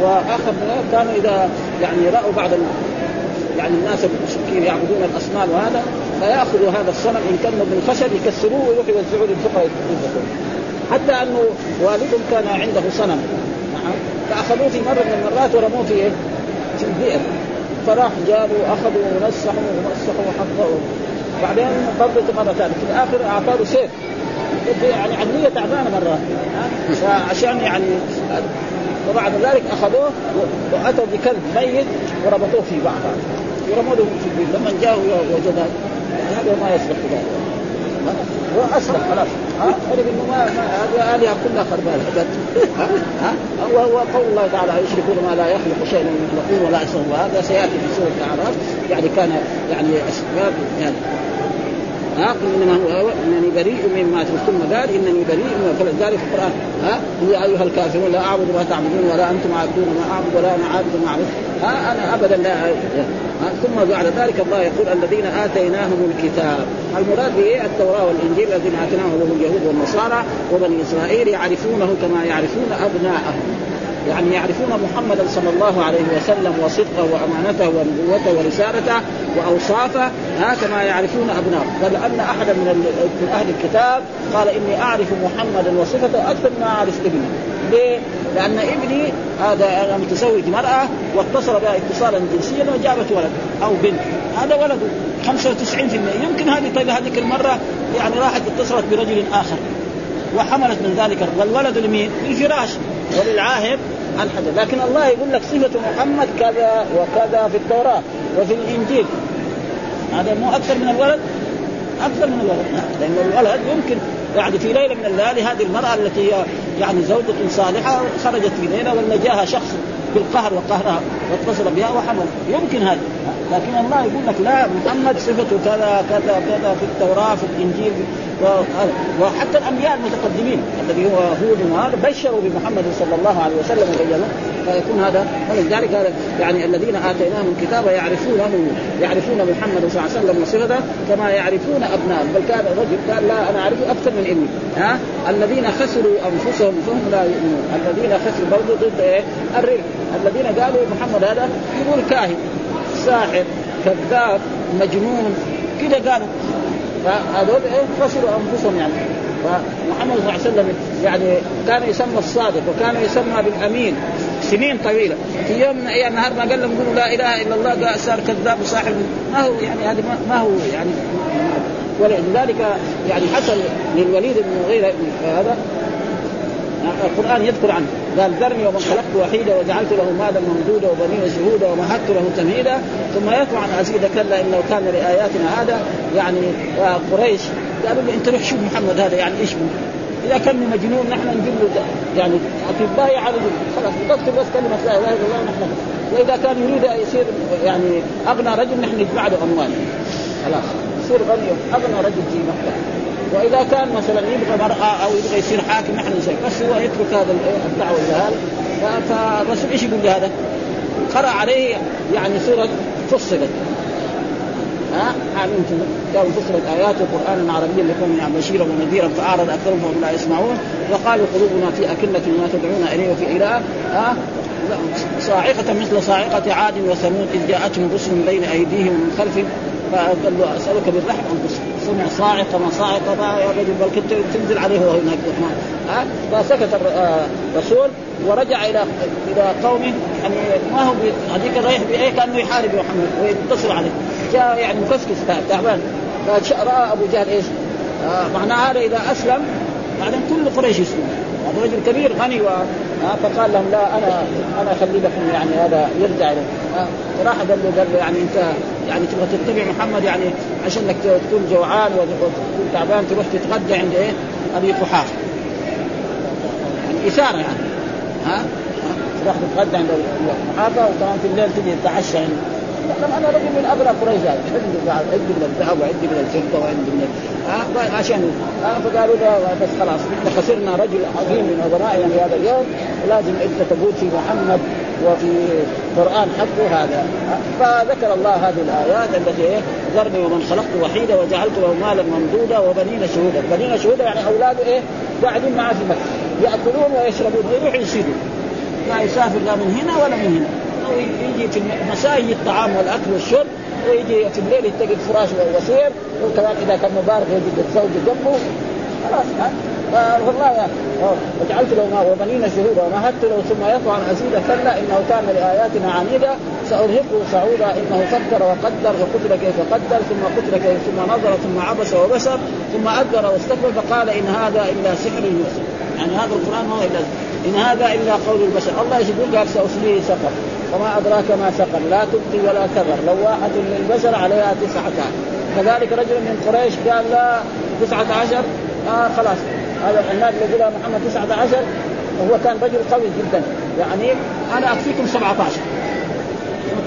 واخر كانوا إذا يعني رأوا بعض يعني الناس المشركين يعبدون الأصنام وهذا فيأخذوا هذا الصنم إن كان من الخشب يكسروه ويروحوا يوزعوه للفقراء حتى أنه والدهم كان عنده صنم. نعم. فأخذوه في مرة من المرات ورموه في إيه؟ في البئر. فراح جابوا اخذوا ومسحوا ومسحوا وحطوا بعدين برضه مرة ثانية. في الآخر أعطاه سيف. يعني عمليه تعبانه مرة. فعشان يعني وبعد ذلك أخذوه وأتوا بكلب ميت وربطوه في بعض. ورموه في البيت لما جاءوا وجد هذا ما يصلح ذلك اسلم خلاص. ها؟ انه ما هذه آلهة كلها خربانة. ها؟ وهو قول الله تعالى يشركون ما لا يخلق شيئا يخلقون ولا يصنعون وهذا سيأتي في سورة الأعراف. يعني كان يعني اسباب يعني ها قل انما هو إنني بريء مما ثم قال إنني بريء فلذلك القرآن. ها؟ يا أيها الكافرون لا أعبد ما تعبدون ولا أنتم عابدون ما أعبد ولا أنا عابد ما أعبد. ها؟ أنا أبدا لا ثم بعد ذلك الله يقول الذين آتيناهم الكتاب. المراد به التوراة والإنجيل الذين آتيناهم هم اليهود والنصارى وبني إسرائيل يعرفونه كما يعرفون أبناءهم. يعني يعرفون محمدا صلى الله عليه وسلم وصدقه وأمانته ونبوته ورسالته. وأوصافه ها كما يعرفون أبناءه. بل أن أحدا من أهل الكتاب قال إني أعرف محمدا وصفته أكثر مما أعرف ابني. ليه؟ لأن ابني هذا أنا متزوج مرأة واتصل بها اتصالا جنسيا وجابت ولد أو بنت. هذا ولده 95% يمكن هذه طيب هذيك المرة يعني راحت اتصلت برجل آخر وحملت من ذلك. والولد لمين؟ للفراش وللعاهب الحجر. لكن الله يقول لك صفة محمد كذا وكذا في التوراة. وفي الإنجيل. هذا مو أكثر من الولد؟ أكثر من الولد. لأن الولد يمكن يعني في ليلة من الليالي هذه المرأة التي هي يعني زوجة صالحة خرجت في ليلة ولا جاها شخص بالقهر وقهرها واتصل بها وحمل. يمكن هذا. لكن الله يقول لك لا محمد صفته كذا كذا كذا في التوراة في الإنجيل وحتى الأنبياء المتقدمين الذي هو هود وهذا بشروا بمحمد صلى الله عليه وسلم وبينوا فيكون هذا ولذلك يعني الذين آتيناهم الكتاب يعرفونه يعرفون محمد صلى الله عليه وسلم وصفته كما يعرفون ابنائهم بل كان الرجل قال لا أنا اعرفه أكثر من ابني ها؟ الذين خسروا أنفسهم فهم لا يؤمنون. الذين خسروا برضه ضد إيه؟ الرزق الذين قالوا محمد هذا يقول كاهن ساحر كذاب مجنون. كذا قالوا. فهذول إيه؟ خسروا أنفسهم يعني. فمحمد صلى الله عليه وسلم يعني كان يسمى الصادق وكان يسمى بالأمين. سنين طويلة. في يوم من الأيام نهار ما قال لهم قولوا لا إله إلا الله صار كذاب وصاحب. ما هو يعني هذا ما هو يعني ولذلك يعني حصل للوليد بن المغيرة هذا. القرآن يذكر عنه. قال ذرني ومن خلقت وحيدا وجعلت له مالا ممدودا وبنين شهودا ومهدت له تمهيدا. ثم يطمع أن أزيد كلا إنه كان لآياتنا هذا. يعني قريش قالوا له أنت روح شوف محمد هذا يعني إيش؟ إذا كان مجنون نحن نجيب له يعني أطباء يعالجوا خلاص تذكر بس كلمة لا إله إلا الله نحن. وإذا كان يريد يصير يعني أغنى رجل نحن نجمع له أموال. خلاص يصير غني. أغنى رجل في مكة. وإذا كان مثلا يبغى مرأة أو يبغى يصير حاكم نحن نسوي. بس هو يترك هذا الدعوة إلى هذا فالرسول إيش يقول لهذا؟ قرأ عليه يعني سورة فصلت. ها؟ علمتم قالوا فصلت آيات قرانا عربيا لقوم يعني بشيرا ونذيرا فاعرض أكثرهم فهم لا يسمعون؟ وقالوا قلوبنا في أكنة ما تدعون إليه وفي إله ها؟ صاعقة مثل صاعقة عاد وثمود إذ جاءتهم رسل من بين أيديهم ومن خلفهم فقال له أسألك بالرحم أن سمع صاعقة ما صاعقة يا رجل بل كنت تنزل عليه وهو هناك ها؟ فسكت الرسول ورجع إلى إلى قومه يعني ما هو هذيك رايح بإيه كأنه يحارب محمد ويتصل عليه. جاء يعني مكسكس تعبان. فرأى أبو جهل إيش؟ آه معناه هذا إذا أسلم بعدين كل قريش يسلم هذا رجل كبير غني و... آه فقال لهم لا أنا أنا أخلي لكم يعني هذا يرجع آه راح قال له قال له يعني أنت يعني تبغى تتبع محمد يعني عشان إنك تكون جوعان وتكون تعبان تروح تتغدى عند إيه؟ أبي قحافه يعني إثارة يعني. ها؟ تروح تتغدى عند ابي قحافه وكمان في الليل تجي تتعشى عند لما أنا رجل من ابرى قريش. عندي عندي من الذهب وعندي من الفضة وعندي من آه عشان آه فقالوا له بس خلاص إحنا خسرنا رجل عظيم من عظمائنا في هذا اليوم ولازم إنت تقول في محمد وفي قرآن حقه هذا. فذكر الله هذه الآيات التي إيه؟ ذرني ومن خلقت وحيدا وجعلت له مالا ممدودا وبنين شهودا، بنين شهودا يعني أولاده إيه؟ قاعدين معاه في مكة. يأكلون ويشربون. ويروحوا يصيدوا. ما يسافر لا من هنا ولا من هنا. يجي في المساء يجي الطعام والأكل والشرب ويجي في الليل يتقي الفراش والوسير وكمان إذا كان مبارك يجد الزوج جنبه. خلاص والله وجعلت له ما وبنين شهودا ومهدت له ثم يطمع ان ازيد كلا إنه كان لآياتنا عنيدا سأرهقه صعودا إنه فكر وقدر وقتل كيف قدر ثم قتل كيف ثم نظر ثم عبس وبشر ثم أدبر واستكبر فقال إن هذا إلا سحر يوسف يعني هذا القرآن ما هو الا إن هذا إلا قول البشر. الله يقول قال سأصليه سقر. وما أدراك ما سقر. لا تبقي ولا تذر. لواحة للبشر عليها تسعة كذلك رجل من قريش قال لا تسعة عشر آه خلاص. هذا العناد اللي يقولها محمد تسعة عشر وهو كان رجل قوي جدا. يعني أنا أكفيكم 17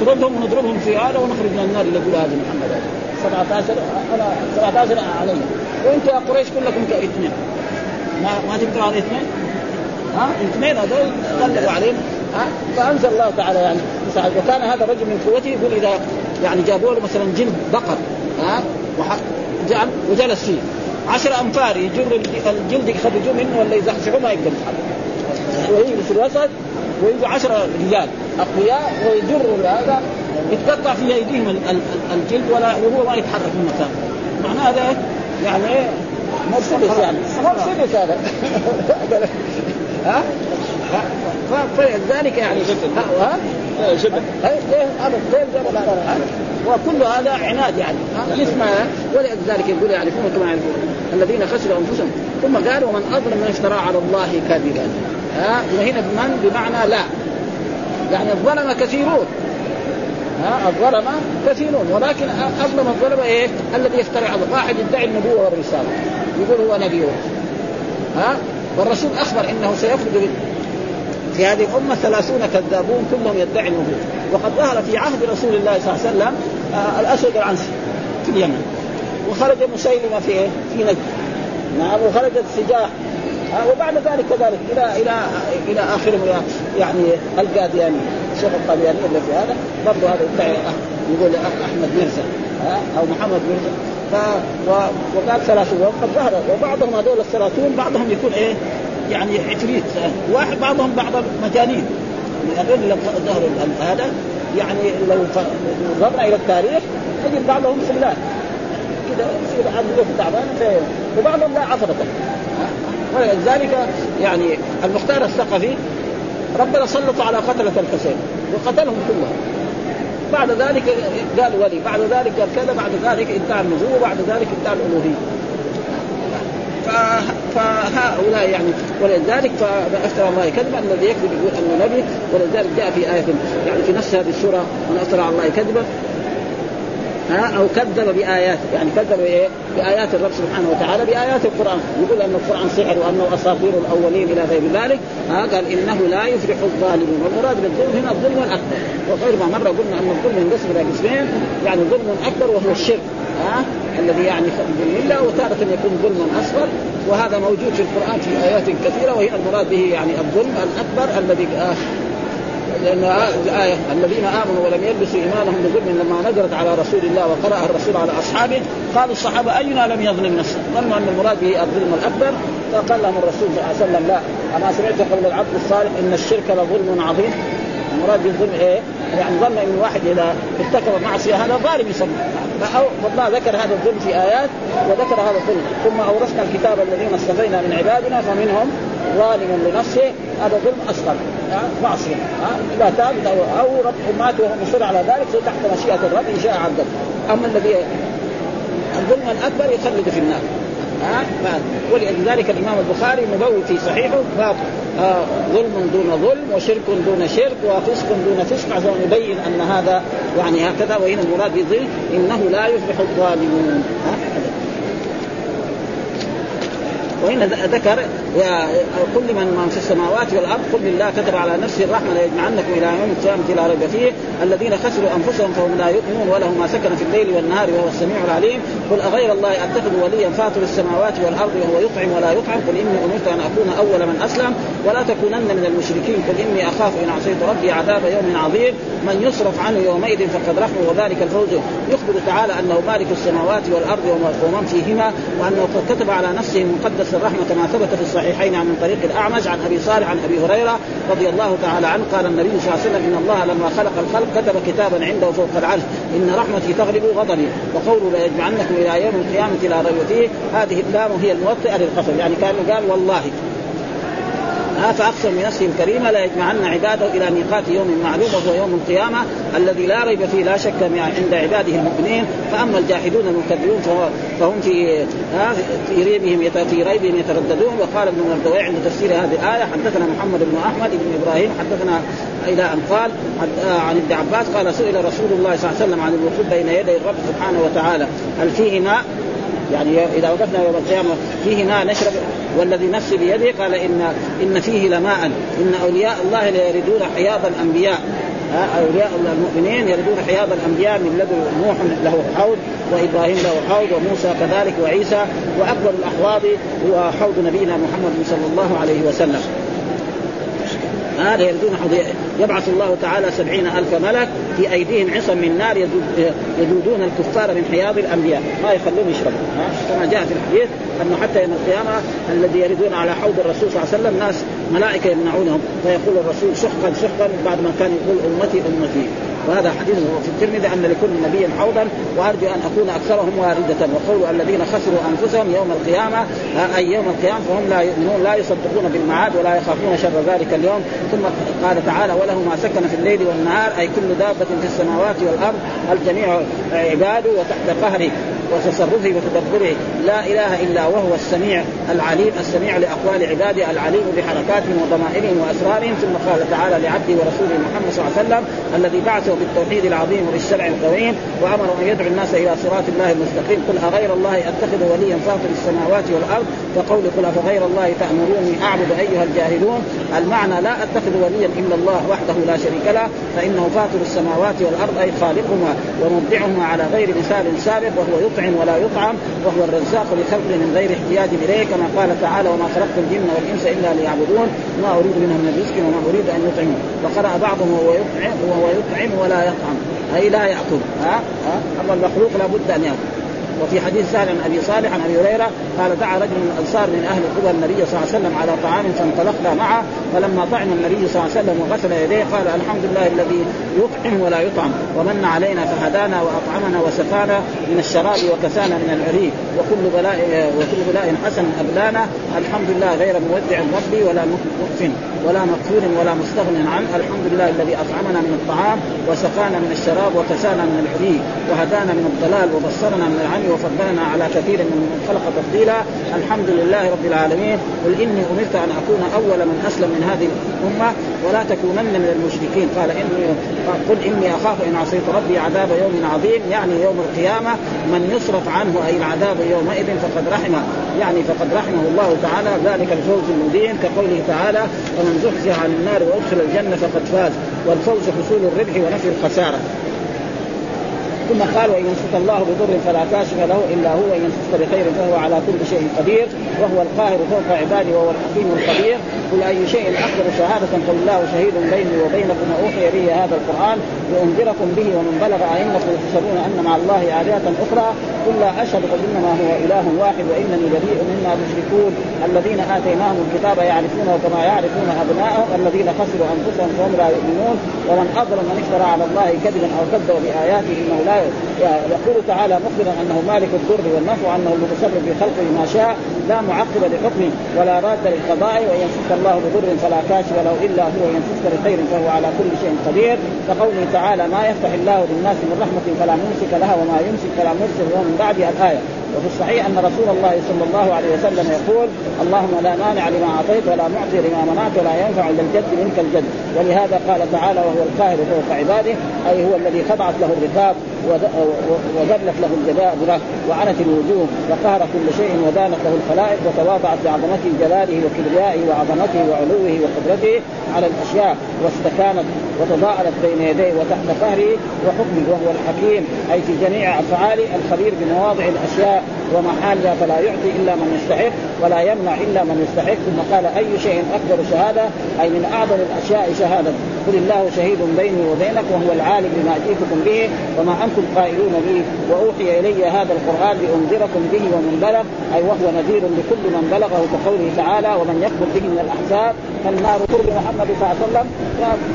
نطردهم ونضربهم في هذا ونخرج من النار اللي يقول هذا محمد. 17 أنا 17 علي وأنتم يا قريش كلكم كاثنين. ما ما تقدروا على اثنين؟ ها؟ اثنين هذول غلبوا عليهم ها؟ فأنزل الله تعالى يعني وكان هذا الرجل من قوته يقول إذا يعني جابوا له مثلا جلد بقر ها؟ جعل وجلس فيه. عشر امتار يجر الجلد يخرجوه منه ولا يزحزحوه ما يقدر. يتحرك ويجي في الوسط ويجوا عشرة رجال أقوياء ويجروا هذا يتقطع في أيديهم الجلد ولا وهو ما يتحرك من مكانه. معناه هذا يعني إيه مرسيدس يعني. مرسيدس هذا. ها؟ فلذلك يعني ها؟ جبل هذا جبل وكل هذا عناد يعني اسمه ولذلك يقول يعرفون كما يعرفون الذين خسروا أنفسهم ثم قال ومن أظلم من افترى على الله كذبا ها؟ وهنا من بمعنى لا. يعني الظلم كثيرون ها؟ الظلمة كثيرون ولكن أظلم الظلمة إيه؟ الذي يفتري على الله واحد يدعي النبوة والرسالة يقول هو نبي ها؟ والرسول أخبر إنه سيخرج في هذه الأمة ثلاثون كذابون كلهم يدعي النبوة وقد ظهر في عهد رسول الله صلى الله عليه وسلم آه الأسود العنسي في اليمن. وخرج مسيلمة في إيه؟ في نجد. نعم وخرج السجاح آه وبعد ذلك كذلك إلى إلى إلى آخر يعني القادياني الشيخ القادياني اللي في هذا برضه هذا يدعي يقول أحمد مرزا أو محمد مرزا. ف وقال ثلاثون وقد ظهر وبعضهم هذول الثلاثون بعضهم يكون إيه؟ يعني عفريت. واحد بعضهم بعض مجانين. من لو ظهروا هذا يعني لو نظرنا إلى التاريخ نجد بعضهم خلال كذا يصير عنده تعبان وبعضهم لا عفرة ولذلك يعني المختار الثقفي ربنا سلط على قتلة الحسين وقتلهم كلهم. بعد ذلك قال ولي بعد ذلك قال كذا بعد ذلك ادعى النبوة بعد ذلك ادعى الألوهية. فهؤلاء يعني ولذلك فافترى الله كذبا الذي يكذب يقول أنه نبي ولذلك جاء في آية يعني في نفس هذه السورة من افترى الله كذبا ها أو كذب بايات يعني كذب بإيه؟ بآيات الرب سبحانه وتعالى بآيات القرآن. يقول أن القرآن سحر وأنه أساطير الأولين إلى غير ذلك. ها قال إنه لا يفلح الظالمون. والمراد بالظلم هنا الظلم الأكبر. وغير ما مره قلنا أن الظلم ينقسم إلى قسمين. يعني ظلم أكبر وهو الشرك. ها الذي يعني ظلم الله وتارة يكون ظلما أصغر. وهذا موجود في القرآن في آيات كثيرة وهي المراد به يعني الظلم الأكبر الذي آه لأن الآية الذين آمنوا ولم يلبسوا إيمانهم بظلم لما نزلت على رسول الله وقرأها الرسول على أصحابه قالوا الصحابة أينا لم يظلم نفسه؟ ظنوا أن المراد به الظلم الأكبر. فقال لهم الرسول صلى الله عليه وسلم لا اما سمعت قول العبد الصالح إن الشرك لظلم عظيم. المراد بالظلم إيه؟ يعني ظن إن الواحد إذا ارتكب معصية هذا ظالم يسمى. فالله ذكر هذا الظلم في آيات وذكر هذا الظلم. ثم أورثنا الكتاب الذين اصطفينا من عبادنا فمنهم ظالم لنفسه هذا ظلم أصغر. معصية. إذا تاب أو رب مات وهو مصر على ذلك تحت مشيئة الرب إن شاء عذب أما الذي الظلم الأكبر يخلد في النار. ولذلك الإمام البخاري مبوي في صحيحه باب آه ظلم دون ظلم وشرك دون شرك وفسق دون فسق. عشان يبين أن هذا يعني هكذا وهنا المراد بظلم إنه لا يفلح الظالمون. وهنا ذكر كل من من في السماوات والأرض قل لله كتب على نفسه الرحمه ليجمعنكم إلى يوم القيامة لا ريب فيه. الذين خسروا أنفسهم فهم لا يؤمنون وله ما سكن في الليل والنهار وهو السميع العليم. قل أغير الله اتخذ وليا فاطر السماوات والأرض وهو يطعم ولا يطعم. قل إني أمرت أن أكون أول من أسلم. ولا تكونن من المشركين. قل إني أخاف إن عصيت ربي عذاب يوم عظيم. من يصرف عنه يومئذ فقد رحمه. وذلك الفوز. يخبر تعالى أنه مالك السماوات والأرض ومن فيهما وأنه قد كتب على نفسه مقدس الرحمة كما ثبت في الصحيحين عن طريق الأعمش عن أبي صالح عن أبي هريرة رضي الله تعالى عنه قال النبي صلى الله عليه وسلم إن الله لما خلق الخلق كتب كتابا عنده فوق العرش. إن رحمتي تغلب غضبي وقوله ليجمعنكم إلى يوم القيامة لا ريب فيه. هذه اللام هي الموطئة للقسم يعني كأنه قال والله ها فأقسم بنفسه الكريمه لا يجمعن عباده إلى ميقات يوم معلوم وهو يوم القيامة الذي لا ريب فيه لا شك عند عباده المؤمنين. فأما الجاحدون المكذبون فهم في في ريبهم في ريبهم يترددون. وقال ابن مردوي عند تفسير هذه الآية حدثنا محمد بن أحمد بن إبراهيم حدثنا إلى ان قال عن ابن عباس قال سئل رسول الله صلى الله عليه وسلم عن الوقوف بين يدي الرب سبحانه وتعالى هل فيه ماء يعني إذا وقفنا يوم القيامة فيه ماء نشرب والذي نفسي بيده قال إن إن فيه لماء. إن أولياء الله ليردون حياض الأنبياء. أولياء المؤمنين يردون حياض الأنبياء من لدن نوح له حوض وإبراهيم له حوض وموسى كذلك وعيسى وأكبر الأحواض هو حوض نبينا محمد صلى الله عليه وسلم. هذا يردون يبعث الله تعالى سبعين ألف ملك في أيديهم عصا من نار يدودون الكفار من حياض الأنبياء. ما يخلون يشربوا كما جاء في الحديث أنه حتى يوم القيامة الذي يردون على حوض الرسول صلى الله عليه وسلم ناس ملائكة يمنعونهم. فيقول الرسول سحقا سحقا بعد ما كان يقول أمتي أمتي. وهذا حديث في الترمذي أن لكل نبي حوضا وأرجو أن أكون أكثرهم واردة. وقول الذين خسروا أنفسهم يوم القيامة أي يوم القيامة فهم لا يؤمنون لا يصدقون بالمعاد ولا يخافون شر ذلك اليوم. ثم قال تعالى وله ما سكن في الليل والنهار أي كل دابة في السماوات والأرض الجميع عباده وتحت قهره وتصرفه وتدبره لا إله إلا وهو السميع العليم السميع لأقوال عباده العليم بحركاتهم وضمائرهم وأسرارهم ثم قال تعالى لعبده ورسوله محمد صلى الله عليه وسلم الذي بعثه بالتوحيد العظيم وبالشرع القويم وأمر أن يدعو الناس إلى صراط الله المستقيم قل أغير الله أتخذ وليا فاطر السماوات والأرض؟ وقول قل أفغير الله تأمروني أعبد أيها الجاهلون؟ المعنى لا أتخذ وليا إلا الله وحده لا شريك له فإنه فاطر السماوات والأرض أي خالقهما ومبدعهما على غير مثال سابق وهو يطعم ولا يطعم وهو الرزاق لخلقه من غير احتياج إليه كما قال تعالى وما خلقت الجن والإنس إلا ليعبدون ما أريد منهم من رزق وما أريد أن يطعمون. وقرأ بعضهم وهو يطعم وهو يطعم ولا يطعم. أي لا يأكل. ها؟ ها؟ أما المخلوق لابد أن يأكل. وفي حديث سهل عن أبي صالح عن أبي هريرة قال دعا رجل من الأنصار من أهل قبى النبي صلى الله عليه وسلم على طعام فانطلقنا معه فلما طعم النبي صلى الله عليه وسلم وغسل يديه قال الحمد لله الذي يطعم ولا يطعم ومن علينا فهدانا وأطعمنا وسقانا من الشراب وكسانا من العري وكل بلاء وكل بلاء حسن أبلانا الحمد لله غير مودع ربي ولا مكفن ولا مكفور ولا مستغن عنه الحمد لله الذي أطعمنا من الطعام وسقانا من الشراب وكسانا من العري وهدانا من الضلال وبصرنا من العمي وفضلنا على كثير من خلق تفضيلا. الحمد لله رب العالمين. قل إني أمرت أن أكون أول من أسلم من هذه الأمة ولا تكونن من المشركين. قال اني قل إني أخاف إن عصيت ربي عذاب يوم عظيم. يعني يوم القيامة من يصرف عنه أي العذاب يومئذ فقد رحمه. يعني فقد رحمه الله تعالى. ذلك الفوز المبين كقوله تعالى ومن زحزح عن النار وأدخل الجنة فقد فاز. والفوز حصول الربح ونفي الخسارة. ثم قال وإن يمسك الله بضر فلا كاشف له إلا هو وإن يمسك بخير فهو على كل شيء قدير وهو القاهر فوق عباده وهو الحكيم الخبير. قل أي شيء اكبر شهادة فالله شهيد بيني وبينكم وأوحي لي هذا القرآن لأنذركم به ومن بلغ ائنكم تحسبون أن مع الله آلهة أخرى. قل لا أشهد قل إنما هو إله واحد وإنني بريء مما تشركون. الذين آتيناهم الكتاب يعرفونه كما يعرفون أبناءهم الذين خسروا أنفسهم فهم لا يؤمنون. ومن أظلم من افترى على الله كذبا أو كذب بآياته انه لا يقول تعالى مخبرا أنه مالك الضر والنفع وأنه المتصرف في خلقه ما شاء لا معقب لحكمه ولا راد للقضاء وإن يمسك الله بضر فلا كاشف له إلا هو وإن يمسك بخير فهو على كل شيء قدير. كقوله تعالى ما يفتح الله للناس من رحمة فلا ممسك لها وما يمسك فلا مرسل له من بعد الآية. وفي الصحيح أن رسول الله صلى الله عليه وسلم يقول اللهم لا مانع لما أعطيت ولا معطي لما منعت ولا ينفع إلا الجد منك الجد. ولهذا قال تعالى وهو القاهر فوق عباده أي هو الذي خضعت له الرقاب وذلت له الجبابره وعنت الوجوه وقهر كل شيء ودانت له الخلائق وتواضعت بعظمته جلاله وكبريائه وعظمته وعلوه وقدرته على الأشياء واستكانت وتضاءلت بين يديه وتحت قهره وحكمه وهو الحكيم أي في جميع افعاله الخبير بمواضع الأشياء ومحالها فلا يعطي إلا من يستحق ولا يمنع إلا من يستحق. ثم قال أي شيء أكبر شهادة؟ أي من أعظم الأشياء شهادة. قل الله شهيد بيني وبينك وهو العالم بما جئتكم به وما أنتم قائلون به. وأوحي إلي هذا القرآن لأنذركم به ومن بلغ أي وهو نذير لكل من بلغه كقوله تعالى ومن يكفر به من الأحزاب فالنار قرب محمد صلى الله عليه وسلم.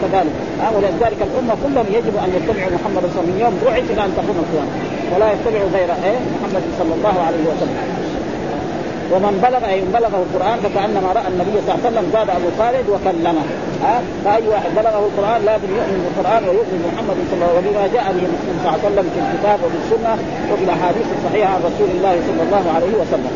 كذلك. ولذلك الأمة كلهم يجب أن يتبعوا محمد صلى الله عليه وسلم يوم بعث إلى أن تقوم القيامة. ولا يتبعوا غير إيه؟ محمد صلى الله عليه وسلم. ومن بلغ أي من بلغه القرآن فكأنما رأى النبي صلى الله عليه وسلم زاد أبو خالد وكلمه. ها؟ فأي واحد بلغه القرآن لازم يؤمن بالقرآن ويؤمن بمحمد صلى الله عليه وسلم. وبما جاء به صلى الله عليه وسلم في الكتاب وفي السنة وفي الأحاديث الصحيحة عن رسول الله صلى الله عليه وسلم.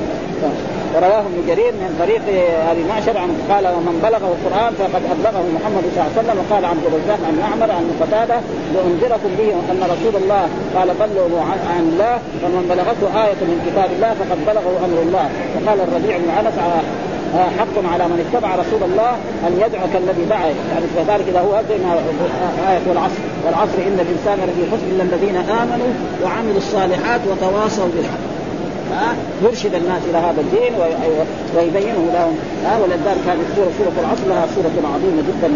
ورواه ابن جرير من طريق أبي معشر عن قال ومن بلغه القرآن فقد أبلغه محمد صلى الله عليه وسلم وقال عن الرزاق عن معمر عن قتادة لانذركم به أن رسول الله قال بلغوا عن الله فمن بلغته آية من كتاب الله فقد بلغه أمر الله. وقال الربيع بن أنس حق على من اتبع رسول الله أن يدعو كالذي دعا. يعني كذلك إذا هو زي ما آية والعصر. والعصر إن الإنسان لفي خسر إلا الذين آمنوا وعملوا الصالحات وتواصوا بالحق. يرشد الناس إلى هذا الدين ويبينه لهم. ها ولذلك هذه السوره سورة العصر لها سورة عظيمة جدا.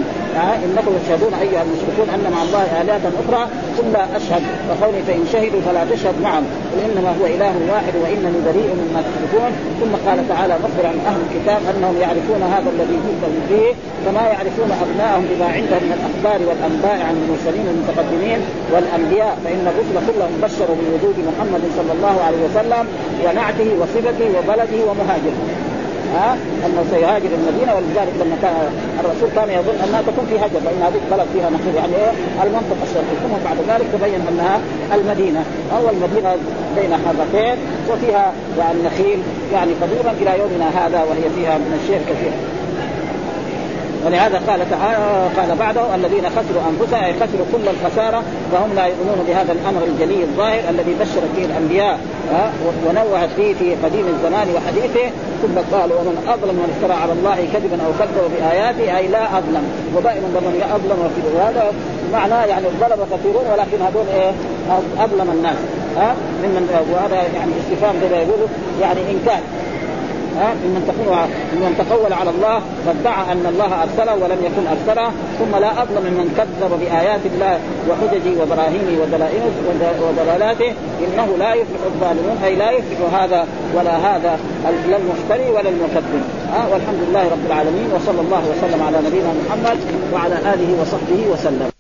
إنكم تشهدون أيها المشركون أن مع الله آلهة أخرى ثم لا أشهد فقولي فإن شهدوا فلا تشهد معهم قل إنما هو إله واحد وإنني بريء مما تشركون. ثم قال تعالى مخبر عن أهل الكتاب أنهم يعرفون هذا الذي جئتهم فيه كما يعرفون ابنائهم بما عندهم من الأخبار والأنباء عن المرسلين المتقدمين والأنبياء فإن الرسل كلهم بشروا بوجود محمد صلى الله عليه وسلم ونعته وصفته وبلده ومهاجره. ها أنه سيهاجر المدينة ولذلك لما كان الرسول كان يظن أنها تكون في هجر لأن هذه البلد فيها نخيل يعني إيه؟ المنطقة الشرقية. ثم بعد ذلك تبين أنها المدينة. أو المدينة بين حرتين وفيها يعني نخيل يعني قديما إلى يومنا هذا وهي فيها من الشيء كثير. ولهذا قال تعالى قال بعده الذين خسروا أنفسهم أي خسروا كل الخسارة فهم لا يؤمنون بهذا الأمر الجلي الظاهر الذي بشرت به الأنبياء ونوهت فيه في قديم الزمان وحديثه. ثم قال ومن أظلم من افترى على الله كذبا أو كذب بآياته أي لا أظلم. ودائما من أظلم في هذا معناه يعني الظلم كثيرون ولكن هذول إيه؟ أظلم الناس ها ممن وهذا يعني استفهام زي ما يقولوا يعني إنكار. ها ممن تقول ممن تقول على الله وادعى أن الله أرسله ولم يكن أرسله ثم لا أظلم ممن كذب بآيات الله وحججه وبراهينه ودلائله ودلالاته إنه لا يفلح الظالمون أي لا يفلح هذا ولا هذا لا المفتري ولا المكذب. ها والحمد لله رب العالمين وصلى الله وسلم على نبينا محمد وعلى آله وصحبه وسلم.